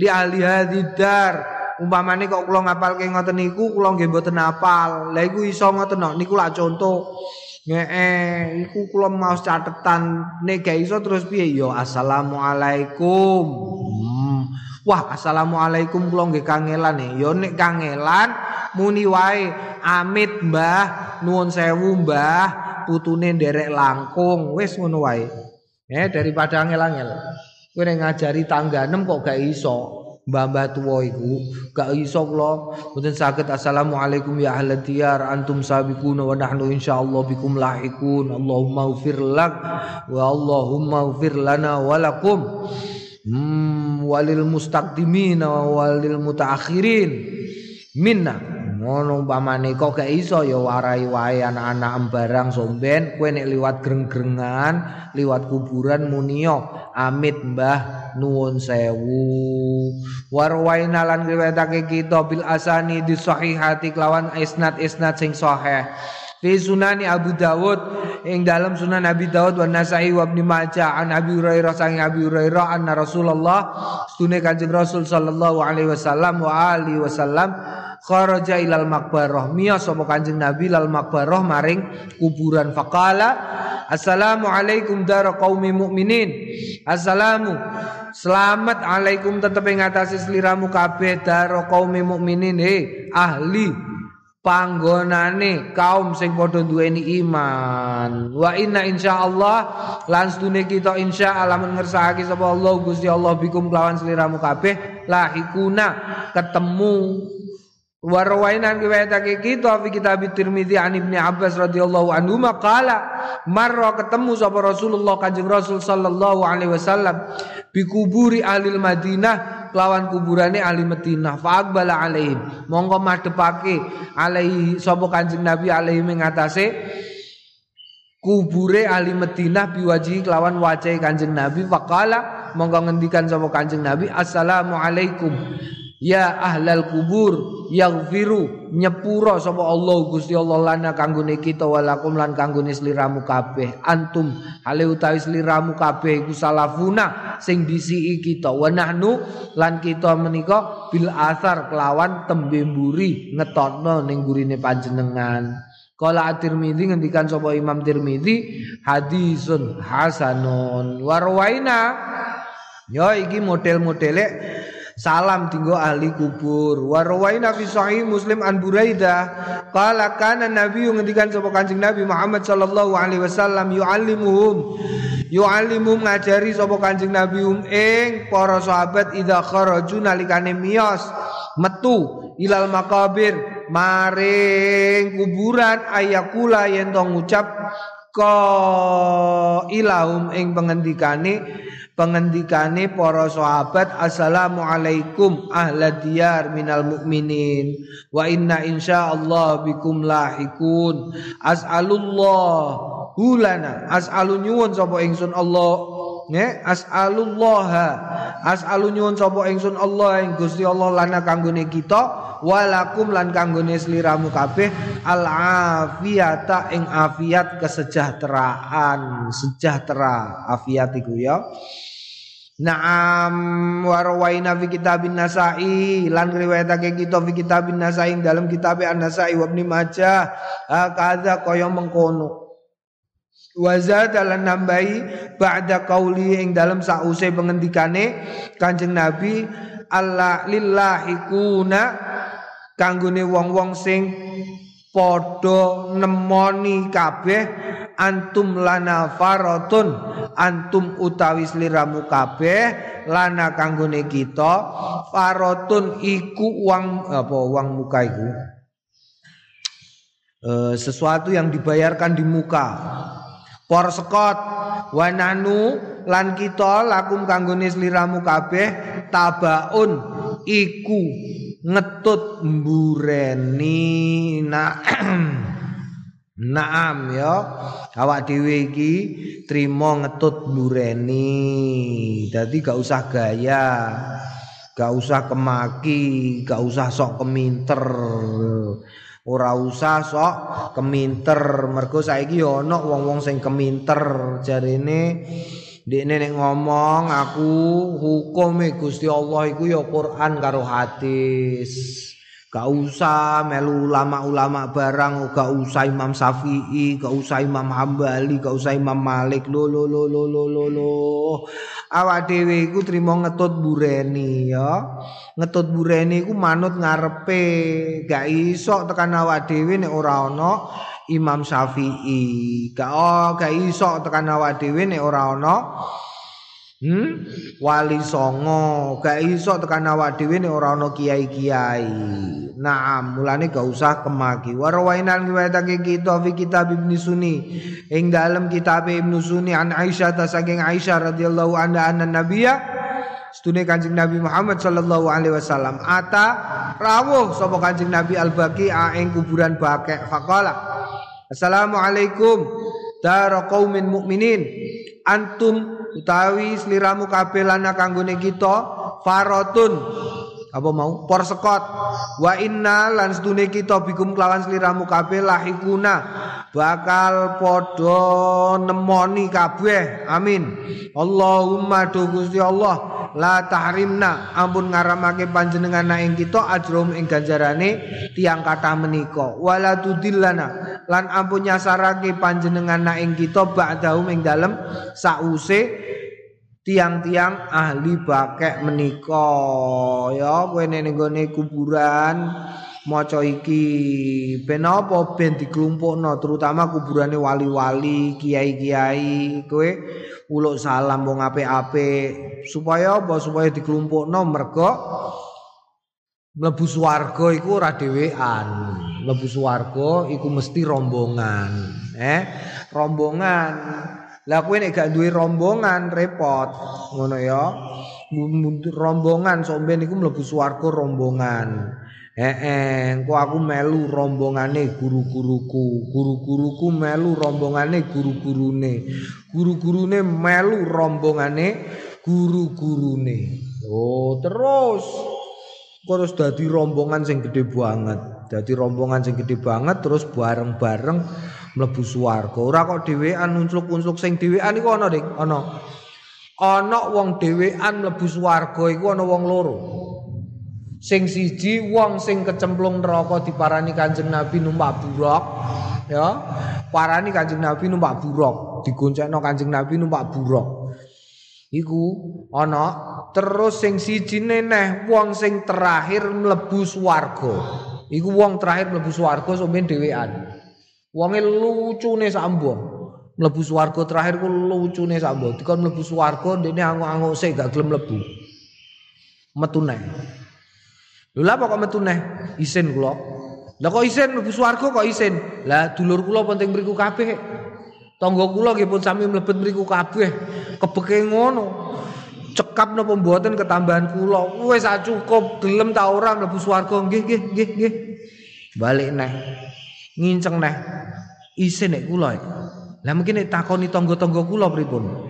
li ahli hadzal dar. Umpamane kok kula ngapalke ngoten niku kula nggih mboten apal. Lha iku iso ngoten niku lak contoh. Ngee, iku kula mau catetan. Nek gak iso terus piye? Ya assalamualaikum. Wah, assalamualaikum kula nggih kangelan ya nek kangelan muni wae. Amit Mbah, nuwun sewu Mbah, putune nderek langkung, wis ngono wae. Eh daripada angel-angel. Kowe ngajari tangga 6 kok gak iso. mbah-mbah tuwa iku gak iso kula. Mboten saged assalamualaikum ya ahli diyar antum sabiquna wa nahnu insyaallah bikum lahikun. Allahumma ufir lak wa Allahumma ufir lana wa lakum hmm, walil mustaqdimin walil mutaakhirin. Minna. Ngono umpamane kok gak iso ya warai wae anak-anak barang somben. Kowe nek liwat greng-grengan liwat kuburan munio amit mbah nuwun sewu. Warwaina lan riwayatake kita bil asani di sahihati kelawan isnad isnad sing sahih Fi sunani Abu Dawud ing dalam sunan Abi Dawud wa Nasai wa Ibnu Majah an Abi Hurairah sang Abi Hurairah anna Rasulullah sunne Kanjeng Rasul sallallahu alaihi wasallam wa alihi wasallam kharaja ilal makbarah. Miya sapa Kanjeng Nabi lal makbarah maring kuburan. Faqala assalamu alaikum dar qaumi mukminin assalamu selamat alaikum tetep ing atase sliramu kabeh dar qaumi mukminin he ahli panggonane kaum sing padha duweni iman. Wa inna insyaallah lan sedune kita insyaallah men ngersakake sapa Allah Gusti Allah bikum kelawan sliramu kabeh lahikuna ketemu Warwainan riwayatake kita fi kitab Tirmizi an Ibnu Abbas radhiyallahu anhu maqala marra ketemu sapa Rasulullah Kanjeng Rasul sallallahu alaihi wasallam bi kuburi ahli Madinah kelawan kuburane ahli Madinah. Faqbala alaihim. Monggo madhepake alaihi sapa Kanjeng Nabi alaihi mengatase kubure ahli Madinah biwaji kelawan wajah Kanjeng Nabi. Faqala monggo ngendikan sapa Kanjeng Nabi assalamu alaikum Ya ahlal kubur yaghfiru nyepuro sapa Allah Gusti Allah lana kanggone kita walakum lan kanggone sliramu kabeh. Antum hale utawi sliramu kabeh iku salafuna sing disiki kita. Wa nahnu lan kita menika bil asar kelawan tembe mburi ngetokno ning gurine panjenengan. Kala At-Tirmidzi ngendikan sapa Imam Tirmidzi hadisun hasanun. Warwaina ya iki model-modele salam tinggo ahli kubur. Warwaina fi sahih muslim an buraida. Qala kana nabi ngendikan sapa kanjeng nabi Muhammad sallallahu alaihi wasallam yuallimuhum. Yuallimuhum ngajari sapa kanjeng nabi um ing para sahabat idza kharaju nalikane miyos metu ilal makabir maring kuburan ayakula yen ngucap ka ilahum ing pengendikane pengendikane para sahabat assalamualaikum ahla diyar minal mukminin wa inna insyaallah bikum lahikun. As'alullah hulana. As'alu nyuwun sapa ingsun Allah ne as'alullah as'alu nyuwun sapa ingsun Allah ing Gusti Allah lana kanggone kita walakum lan kanggone sliramu kabeh al afiyata ing afiat kesejahteraan. Sejahtera afiat iku ya. Naam warwaina fi kitabin Nasai lan riwayatake kita fi kitabin Nasai dalam kitab An-Nasai wa Ibnu Majah. Kaya mengkono Waza dalam nambahi ba'da qauli ing dalam sause pengendikane Kanjeng Nabi Allah lillahi kuna kanggone wong-wong sing padha nemoni kabeh antum lana faratun antum utawi sliramu kabeh lana kanggone kita faratun iku uang apa uang muka iku. E, sesuatu yang dibayarkan di muka por sekot wananu lan kita lakum kanggone sliramu kabeh tabaun iku ngetut mbureni. Nah [CLEARS THROAT] Naam ya. Awak dhewe iki trimo ngetut mbureni. Dadi gak usah gaya gak usah kemaki gak usah sok keminter ora usah sok keminter mergo saiki ana wong-wong sing keminter jarene Dekne nek ngomong aku hukume Gusti Allah iku ya Quran karo hadis. Gak usah melu ulama-ulama barang, gak usah Imam Syafi'i, gak usah Imam Hambali, gak usah Imam Malik. Lo lo lo lo lo lo lo. Awak dhewe iku trimo ngetut bureni ya. Ngetut bureni iku manut ngarepe. Gak iso tekan awak dhewe nek ora ana Imam Syafi'i. Gak oh, gak iso tekan awak dhewe nek ora ana Hmm? Wali songo, gak iso tekan awak dhewe nek ora ana kiai-kiai. Naam, mulane gak usah kemaki. Warwainan riwayatake kita fi kitab Ibnu Sunni. Ing dalem kitab Ibnu Sunni an Aisyah ta saking Aisyah radhiyallahu anha anna nabiyya Stune Kanjeng Nabi Muhammad sallallahu alaihi wasallam ata rawuh sapa Kanjeng Nabi Al-Baqi kuburan Baqi faqala Assalamualaikum dar qaumin mukminin antum utawi sliramu kabeh lana kanggone kita farotun. Apa mau? Por sekot wa inna lan kita bikum kelawan sliramu kabeh lahikuna bakal padha nemoni kabeh. Amin. Allahumma do Gusti Allah la tahrimna. Ampun ngaramake panjenengan ing kita ajrum ing ganjarane tiang kata menika. Wala tudillana. Lan ampun nyasarake panjenengan ing kita ba'dahu ing dalem sause tiang-tiang ahli bakek menika. Ya kowe ning kuburan maca iki ben apa ben diklumpukno terutama kuburane wali-wali kiai-kiai kowe uluk salam wong apik-apik supaya apa? Supaya diklumpukno mergo mlebu swarga iku ora dhewean. Mlebu swarga iku mesti rombongan eh? Rombongan. Lah kowe nek gak duwe rombongan repot. Ngono ya. Rombongan ben iku mlebu swarga rombongan Engko aku melu rombongane guru-guruku, guru-guruku melu rombongane guru-gurune. Guru-gurune melu rombongane guru-gurune. Oh, terus terus dadi rombongan sing gede banget. Dadi rombongan sing gede banget terus bareng-bareng mlebu swarga. Ora kok dhewean uncluk-uncluk sing dhewean iku ana, Dik, ana. Ana wong dhewean mlebu swarga iku ana wong loro. Sing siji wong sing kecemplung neraka diparani Kanjeng Nabi numpak buruk, ya. Parani Kanjeng Nabi numpak buruk, digoncengno Kanjeng Nabi numpak buruk. Iku ana terus sing siji neneh wong sing terakhir mlebu swarga. Iku wong terakhir mlebu swarga sampeyan dhewean. Wonge lucune sambung. Mlebu swarga terakhir ku lucune sambung. Dikon mlebu swarga ndene anguk-anguk sik gak gelem mlebu. Metu neh. Lha apa kok metu neh? Isin kula. Lah kok isin mlebu swarga kok isin? Lah dulur kula penting mriku kabeh. Tangga kula nggih pun sami mlebet mriku kabeh. Kebeke ngono. Cekap napa mboten ketambahan kula. Wis sak cukup gelem ta ora mlebu swarga nggih nggih nggih nggih. Balik neh. Nginceng neh. Isin nek kula. Lah mungkin nek takoni tangga-tangga kula pripun?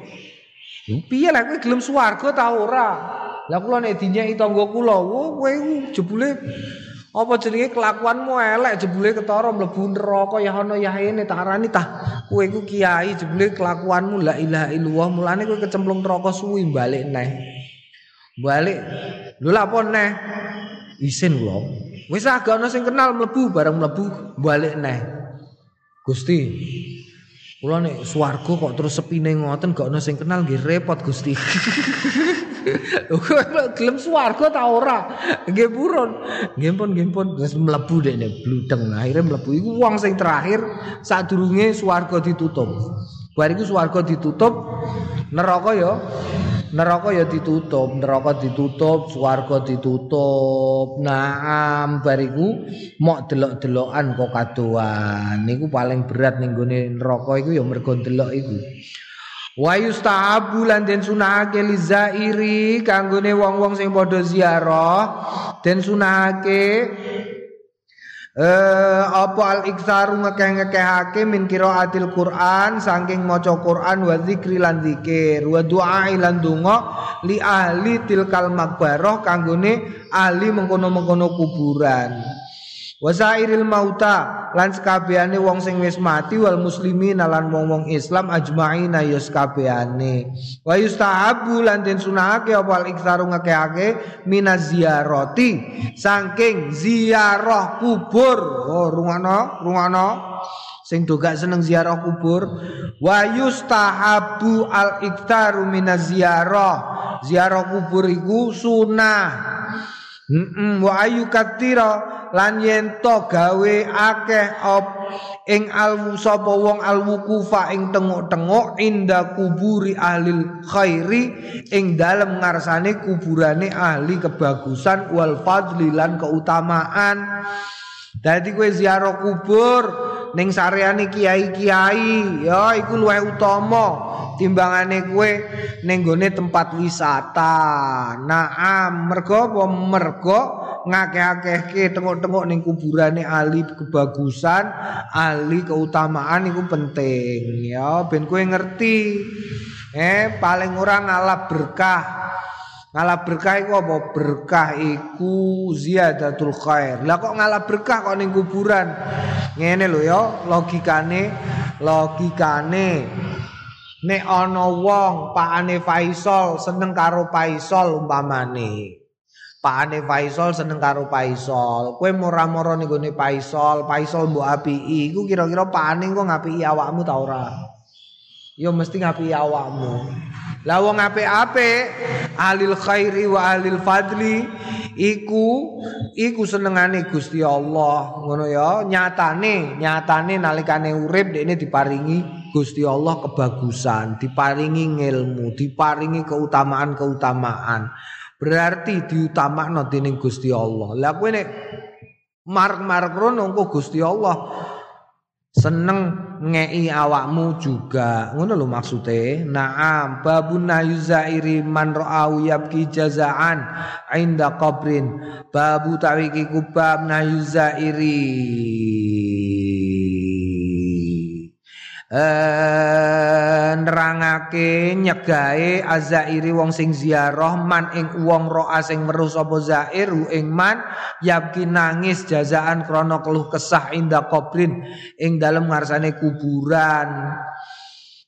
Piye lah kowe gelem swarga ta ora? Lah kula nek dinyeki tangga kula, kowe jebule apa jenenge? Kelakuanmu elek jebule ketara mlebu neraka ya ana ya tak arani tah. Kowe iku kiai jebule kelakuanmu la ilaha illallah. Mulane kowe kecemplung neraka suwi balik neh. Balik lho lha apa neh? Isin kula. Wis agak ana sing kenal mlebu bareng mlebu balik neh. Gusti Kula nek swarga kok terus sepine ngoten gak ana sing kenal nggih repot Gusti. [LAUGHS] Gelem swarga ta ora? Nggih purun. Nggih pun nggih pun wis mlebu dekne bludeng. Akhire mlebu iku wong sing terakhir sadurunge swarga ditutup. Bar iku swarga ditutup neraka ya neraka ya ditutup, neraka ditutup, swarga ditutup. Naam bariku mok delok-delokan kok kadoan. Niku paling berat ning gone neraka iku ya mergo delok iku. Wa yustahabu lan den sunahake lizairi kanggone wong-wong sing padha ziarah den sunahake Eh apa al iksaru ngekeh-ngekehake min qiraatil Quran saking maca Quran wa zikri lan zikir wa doa lan donga li ahli tilkal makbarah kanggone ahli mengkono-mengkono kuburan. Wasairil mauta lan sekabehane wong sing wis mati wal muslimin lan wong-wong Islam ajmaina ya sekabehane. Wa yustahabu lan den sunahake apa al iktsaru ngakehake minaz ziyarati saking ziarah kubur. Oh rungano, rungano. Sing do gak seneng ziarah kubur wa yustahabu al iktsaru minaz ziyarah. Ziarah kubur iku sunah. Mm wa ayu katira lan yen to gawe akeh op ing al sapa wong al wukufa ing tenguk-tenguk inda kuburi ahli khairi ing dalem ngarsane kuburane ahli kebagusan wal fadli lan keutamaan dadi kowe ziarah kubur ning sareane kiai-kiai ya iku luwih utama timbangane kue nenggone tempat wisata. Naam, mergo apa mergo ngakeh-akehke tengok-tengok ning kuburane ahli kebagusan, ahli keutamaan iku penting ya ben kue ngerti. Eh paling ora ngalap berkah. Ngalap berkah iku apa? Berkah iku ziyadatul khair. Lah kok ngalap berkah kok ning kuburan? Ngene lho ya, logikane logikane Nek ana wong pakane Faisal seneng karo Faisal umpamane. Pakane Faisal seneng karo Faisal. Kowe mora-mora ning gone Faisal, Faisal mbok apiki. Iku kira-kira pakane kok ngapiki awakmu ta ora? Ya mesti ngapiki awakmu. Lah wong apik-apik, alil khairi wa alil fadli iku iku senengane Gusti Allah. Ngono ya, nyatane, nyatane nalikane urip dekne diparingi Gusti Allah kebagusan, diparingi ilmu, diparingi keutamaan-keutamaan. Berarti diutamakno dening Gusti Allah. Lah kowe nek marek-marek rono Gusti Allah seneng ngei awakmu juga. Ngono lho maksude naam babun nayuzairi man ra'au yabki jazaan inda qabrin. Babu tawiki kubab nayuzairi. Eh, nerangake nyegae azairi wong sing ziarah man ing wong roa sing weruh sapa zair ing man yabki nangis jazaan krana keluh kesah inda qabrin ing dalem ngarsane kuburan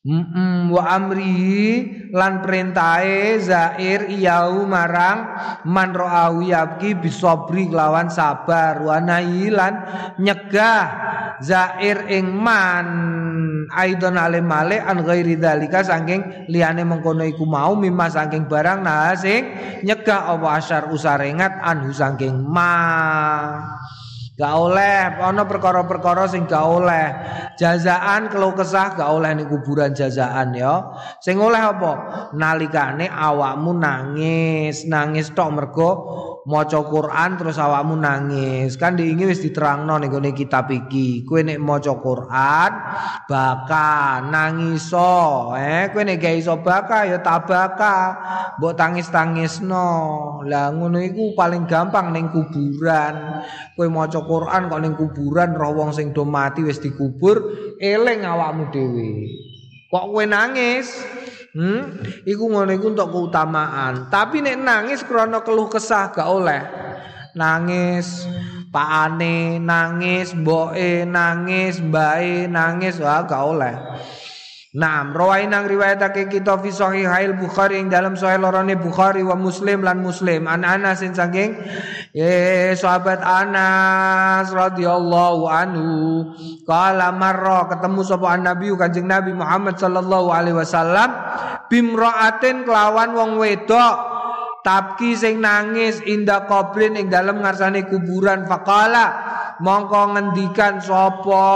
Mm wa amri lan perintahe zair iyau marang man ro'awi yabki bisobri lawan sabar. Wa lan nyegah zair ing man aidon ale male an ghairi dalika saking liyane mengkono iku mau mimma saking barang nah sing nyegah apa asyar usarengat anhu saking ma Gak oleh ana perkara-perkara sing gak oleh. Jazaan kalau kesah gak oleh ning kuburan jazaan ya. Sing oleh apa? Nalikane awakmu nangis, nangis tok mergo maca Quran terus awakmu nangis. Kan diingi wis diterangno ning gone kitab iki. Kowe nek maca Quran baka nangiso, eh kowe nek gak iso baka ya tabaka. Mbok tangis-tangisno. Lah ngono iku paling gampang ning kuburan. Kowe maca Quran kok ning kuburan roh wong sing do mati wis dikubur eling awakmu dhewe. Kok kowe nangis? Hmm? Iku ngono iku untuk keutamaan. Tapi nek nangis krana keluh kesah gak oleh. Nangis pakane, nangis mboke, nangis mbae, nangis wah gak oleh. Naam, rawainang riwayatake kita fi sahihail Bukhari ing dalam sahih lorone Bukhari wa Muslim lan Muslim. An Anas sing saking sahabat Anas radhiyallahu anhu. Kala marra ketemu sapa Nabi Kanjeng Nabi Muhammad sallallahu alaihi wasallam bimraatin kelawan wong wedok tabki sing nangis inda qabrin ing dalam ngarsane kuburan. Faqala mongko ngendikan sapa?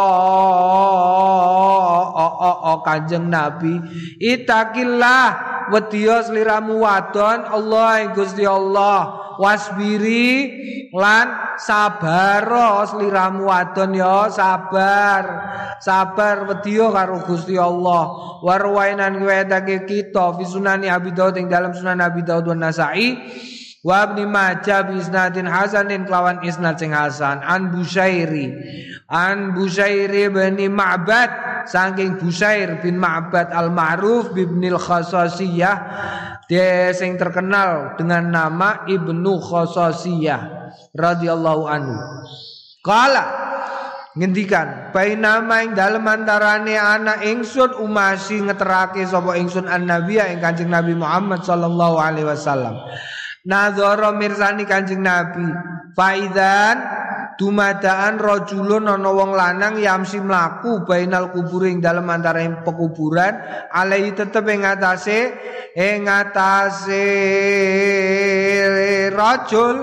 O Kanjeng Nabi. Itakillah wedya sliramu wadon. Allah Gusti Allah. Wasbiri lan sabar sliramu wadon ya. Sabar. Sabar wedya karo Gusti Allah. Warwainan kita fi sunani Abi Daud ing dalam sunan Abi Daud wan Nasa'i Wa Ibnu Majah bi hasanin kelawan isnad sing hasan. An Busairi an Busairi bin Ma'bad. Saking Busair bin Ma'bad al-Ma'ruf bibnil Khasasiyah. Dia sing terkenal dengan nama Ibnu Khasasiyah radhiyallahu anhu. Kala ngendikan bainama ing dalem antarane anak ingsun umasi ngeterake sapa ingsun an nabiya ing Kanjeng Nabi Muhammad sallallahu alaihi wasallam. Nazara mirsani Kanjeng Nabi. Faizan dumadaan rajulun ana wong lanang yamsi mlaku bainal kubur ing dalem antara pekuburan alai tetep ing atase ing atase rajul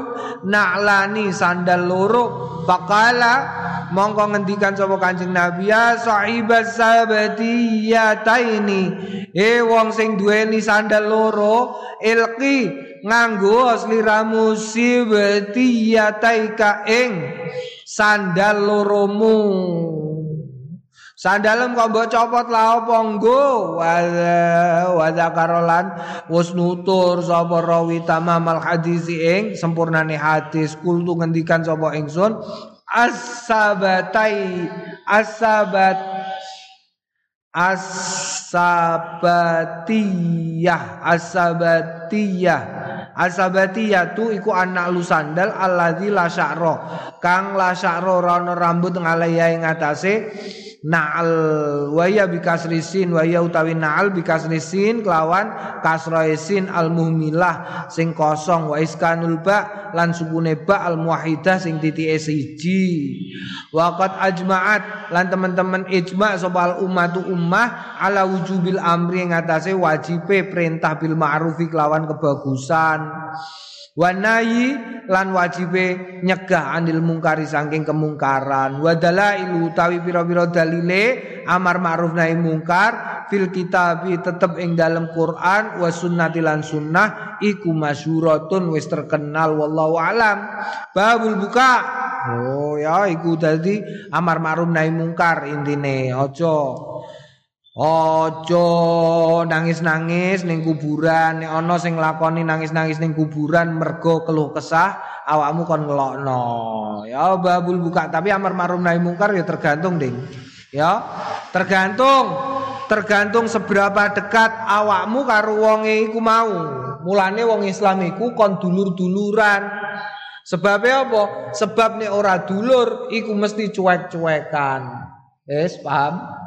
na'lani sandal loro Fakala mongko ngendikan sapa Kanjeng Nabi ya sahibas sabati ya taini e wong sing duweni sandal loro ilki nganggo sliramu sibetiyataika ing sandal loromu. Sandalem kok mbok copot la apa nggo? Wa zakarolan wis nutur sapa rawi tamamal hadis ing sempurnane hadis. Kultu ngendikan sapa ingsun? As-sabatai as-sabat as-sabatiyah as-sabatiyah as-sabatiyah tu iku anak lu sandal alladzi la sya'ra. Kang la sya'ra rambut ngalaya ing atase na'al. Waya bikasrisin waya utawi na'al bikasrisin kelawan kasroisin al muhmilah sing kosong wa iskanul ba lan sukune ba al muwahidah sing titike siji. Waqat ajma'at lan teman-teman ijma' sapa al ummatu ummah ala wujubil amri ngatasé wajibe perintah bil ma'rufi kelawan kebagusan Wanayi lan wajibe nyegah anil mungkari saking kemungkaran. Wadala ilu tawi piro-piro dalile amar ma'ruf nahi mungkar fil kitabi tetep ing dalam Quran wa sunnati lan sunnah iku masyuratun wis terkenal wallahu alam. Babul buka. Oh ya iku tadi amar ma'ruf nahi mungkar intine. Ojo Ojo nangis-nangis ning kuburan, nek ana sing lakoni nangis-nangis ning kuburan mergo keluh kesah, awakmu kon ngelokno. Ya babul buka, tapi amar ma'ruf nahi mungkar ya tergantung, Ding. Ya, tergantung tergantung seberapa dekat awakmu karo wonge iku mau. Mulane wong Islam iku kon dulur-duluran. Sebabnya apa? Sebab nek ora dulur iku mesti cuek-cuekan. Wis paham?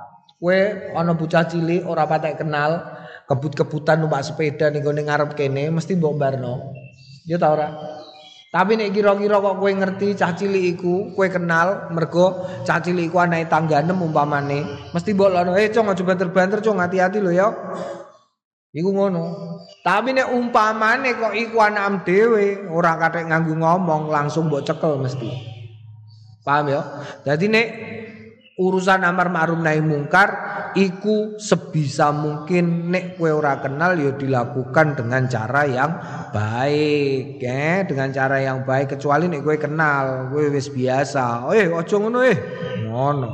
Kue ana bocah cilik ora patek kenal, kebut-kebutan numpak sepeda ning gone ngarep kene mesti mbok barno. Ya ta ora? Tapi nek kira-kira kok kowe ngerti cah cilik iku, kowe kenal mergo cah cilik iku anake tangganem umpamane, mesti mbok lono, "Eh, cong aja banter-banter, cong hati-hati lho ya." Iku ngono. Tapi nek umpamane kok iku anakam dhewe, ora kathek nganggo ngomong, langsung mbok cekel mesti. Paham ya? Jadi nek urusan amar ma'ruf nahi mungkar iku sebisa mungkin nek kue ora kenal ya dilakukan dengan cara yang baik ya dengan cara yang baik kecuali nek kue kenal kue wis biasa. Eh ojo ngono eh. Ngono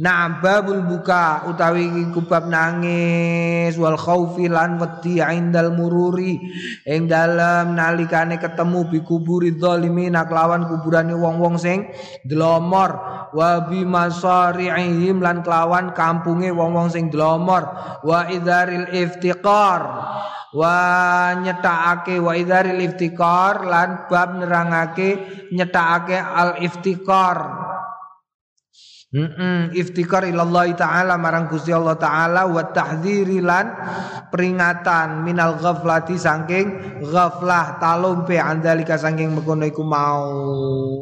Nah babul buka utawi iku bab nangis wal khaufi lan wedi indal mururi. Ing dalem nalikane ketemu bi kuburi zalimin kelawan kuburane wong-wong sing dlomor wa bi masari'ihim lan kelawan kampunge wong-wong sing dlomor wa idzaril iftiqar wa nyetakake wa idzaril iftiqar lan bab nerangake nyetakake al iftiqar Mm iftikar ilallah taala marang Gusti Allah taala wa tahdziri lan peringatan minal ghaflati saking ghaflah talumpe andalika saking mengkono iku mau.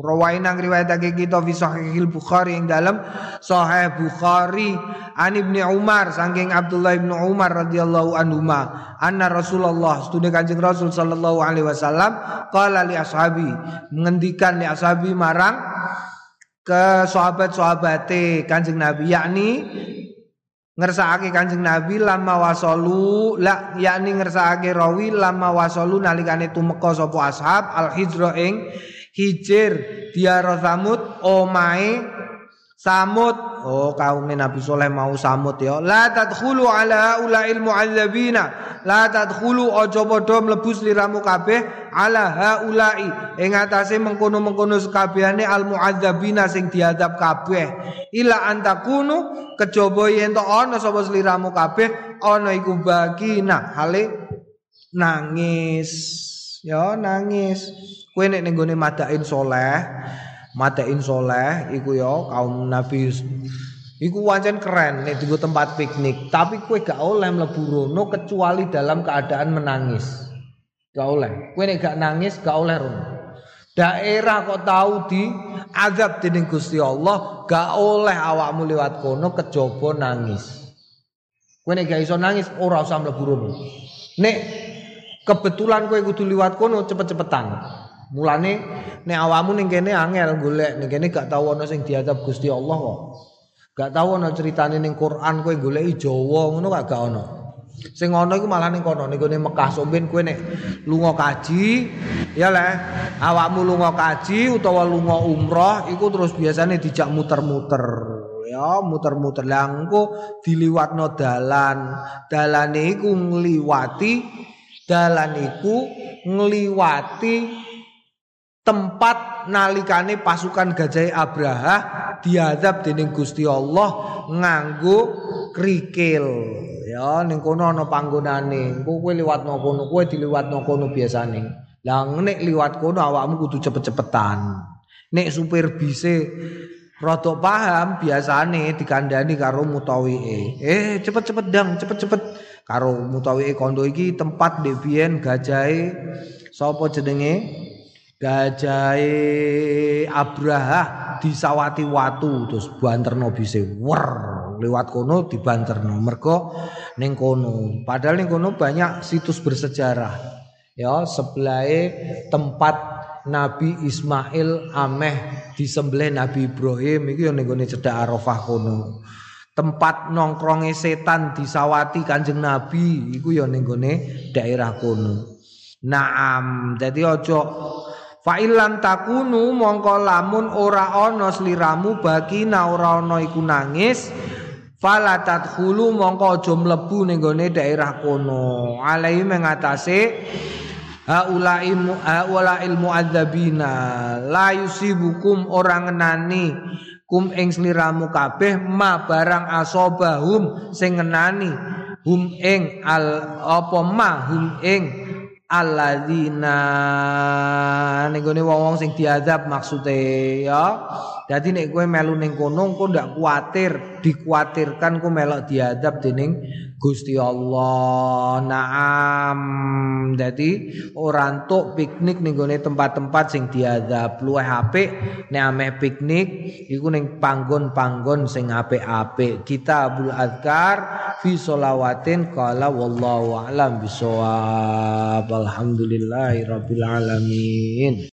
Rawain nang riwayatake kita fi sahihil Bukhari yang dalam sahih Bukhari an Ibnu Umar saking Abdullah Ibnu Umar radhiyallahu anhu ma anna Rasulullah studi Kanjeng Rasul sallallahu alaihi wasallam qala li ashabi mengendikan li ashabi marang ke sahabat-sahabate Kanjeng Nabi yakni ngersakake Kanjeng Nabi lama wasolu la yakni ngersakake rawi lama wasolu nalikane tumeka sapa ashab al hijra ing hijir diaro samud omae samud Oh kaum Nabi Soleh mau samut ya. La tadkhulu ala ulail mu'adzabina. La tadkhulu aja padha mlebu sliramu kabeh ala haulai ing atase mengkono-mengkono sekabehane al mu'adzabina sing diadab kabeh. Ila antakunu kejaba yen to ana sapa sliramu kabeh ana iku bagina hale nangis. Ya nangis. Kowe nek ning madain soleh matein soleh iku ya kaum nabi iku wancen keren nek dienggo tempat piknik tapi kue gak oleh mlebu rono kecuali dalam keadaan menangis. Gak oleh. Kue nek gak nangis gak oleh rono. Daerah kok tahu di azab dening Gusti Allah gak oleh awakmu lewat kono kejaba nangis. Kue nek gak iso nangis ora usah mlebu rono. Nek kebetulan kue kudu liwat kono cepet-cepetan Mulane nek awamu ning kene angel golek ning kene gak tau ana sing diadab Gusti Allah kok. Gak tau ana critane ning Quran kowe goleki Jawa ngono gak gak ana. Sing ana iku malah ning kono ning Mekah somben kowe nek lunga kaji ya le awakmu lunga kaji utawa lunga umroh iku terus biasanya dijak muter-muter ya muter-muter lah engko diliwatno dalan dalane iku ngliwati dalan iku ngliwati tempat nalikane pasukan gajah Abraha diadab dening Gusti Allah nganggo krikil ya ning kono ana panggonane. Kowe liwat nang kono kowe diliwat nang kono biasane. Lah nek liwat kono awakmu kudu cepet-cepetan. Nek supir bise rada paham biasane dikandani karo mutawike. Eh cepet-cepet dang cepet-cepet. Karo mutawike kondo iki tempat devien gajahe sapa jenenge gajahe Abraha disawati watu terus banterno bise wer lewat kono dibanterno. Mergo ning kono padahal ning kono banyak situs bersejarah. Ya sebelahe tempat Nabi Ismail ameh disembelih Nabi Ibrahim iki yo ning gone Arafah kono. Tempat nongkronge setan disawati Kanjeng Nabi iku yo ning daerah kono. Naam jadi ojo Fa ilam takunu mongko lamun ora ana sliramu bakina ora ana iku nangis fala tadkhulu mongko aja mlebu ning gone daerah kono. Alai mengatase haulai haula ilmu adzabina la yusibukum ora ngenani kum ing sliramu kabeh ma barang asobahum sing ngenani hum ing al apa ma hum ing alladzina ning gone wong-wong sing diazab maksude ya. Dadi nek kowe melu ning kono engko ndak kuatir, dikuatirkan kowe melok diazab dening Gusti Allah. Naam. Dadi ora entuk piknik ning gone tempat-tempat sing diazab. Luwih apik nek ameh piknik iku ning panggon-panggon sing apik-apik. Kitabul Azkar fi sholawatin qala wallahu a'lam bisawab. Alhamdulillahirabbil alamin.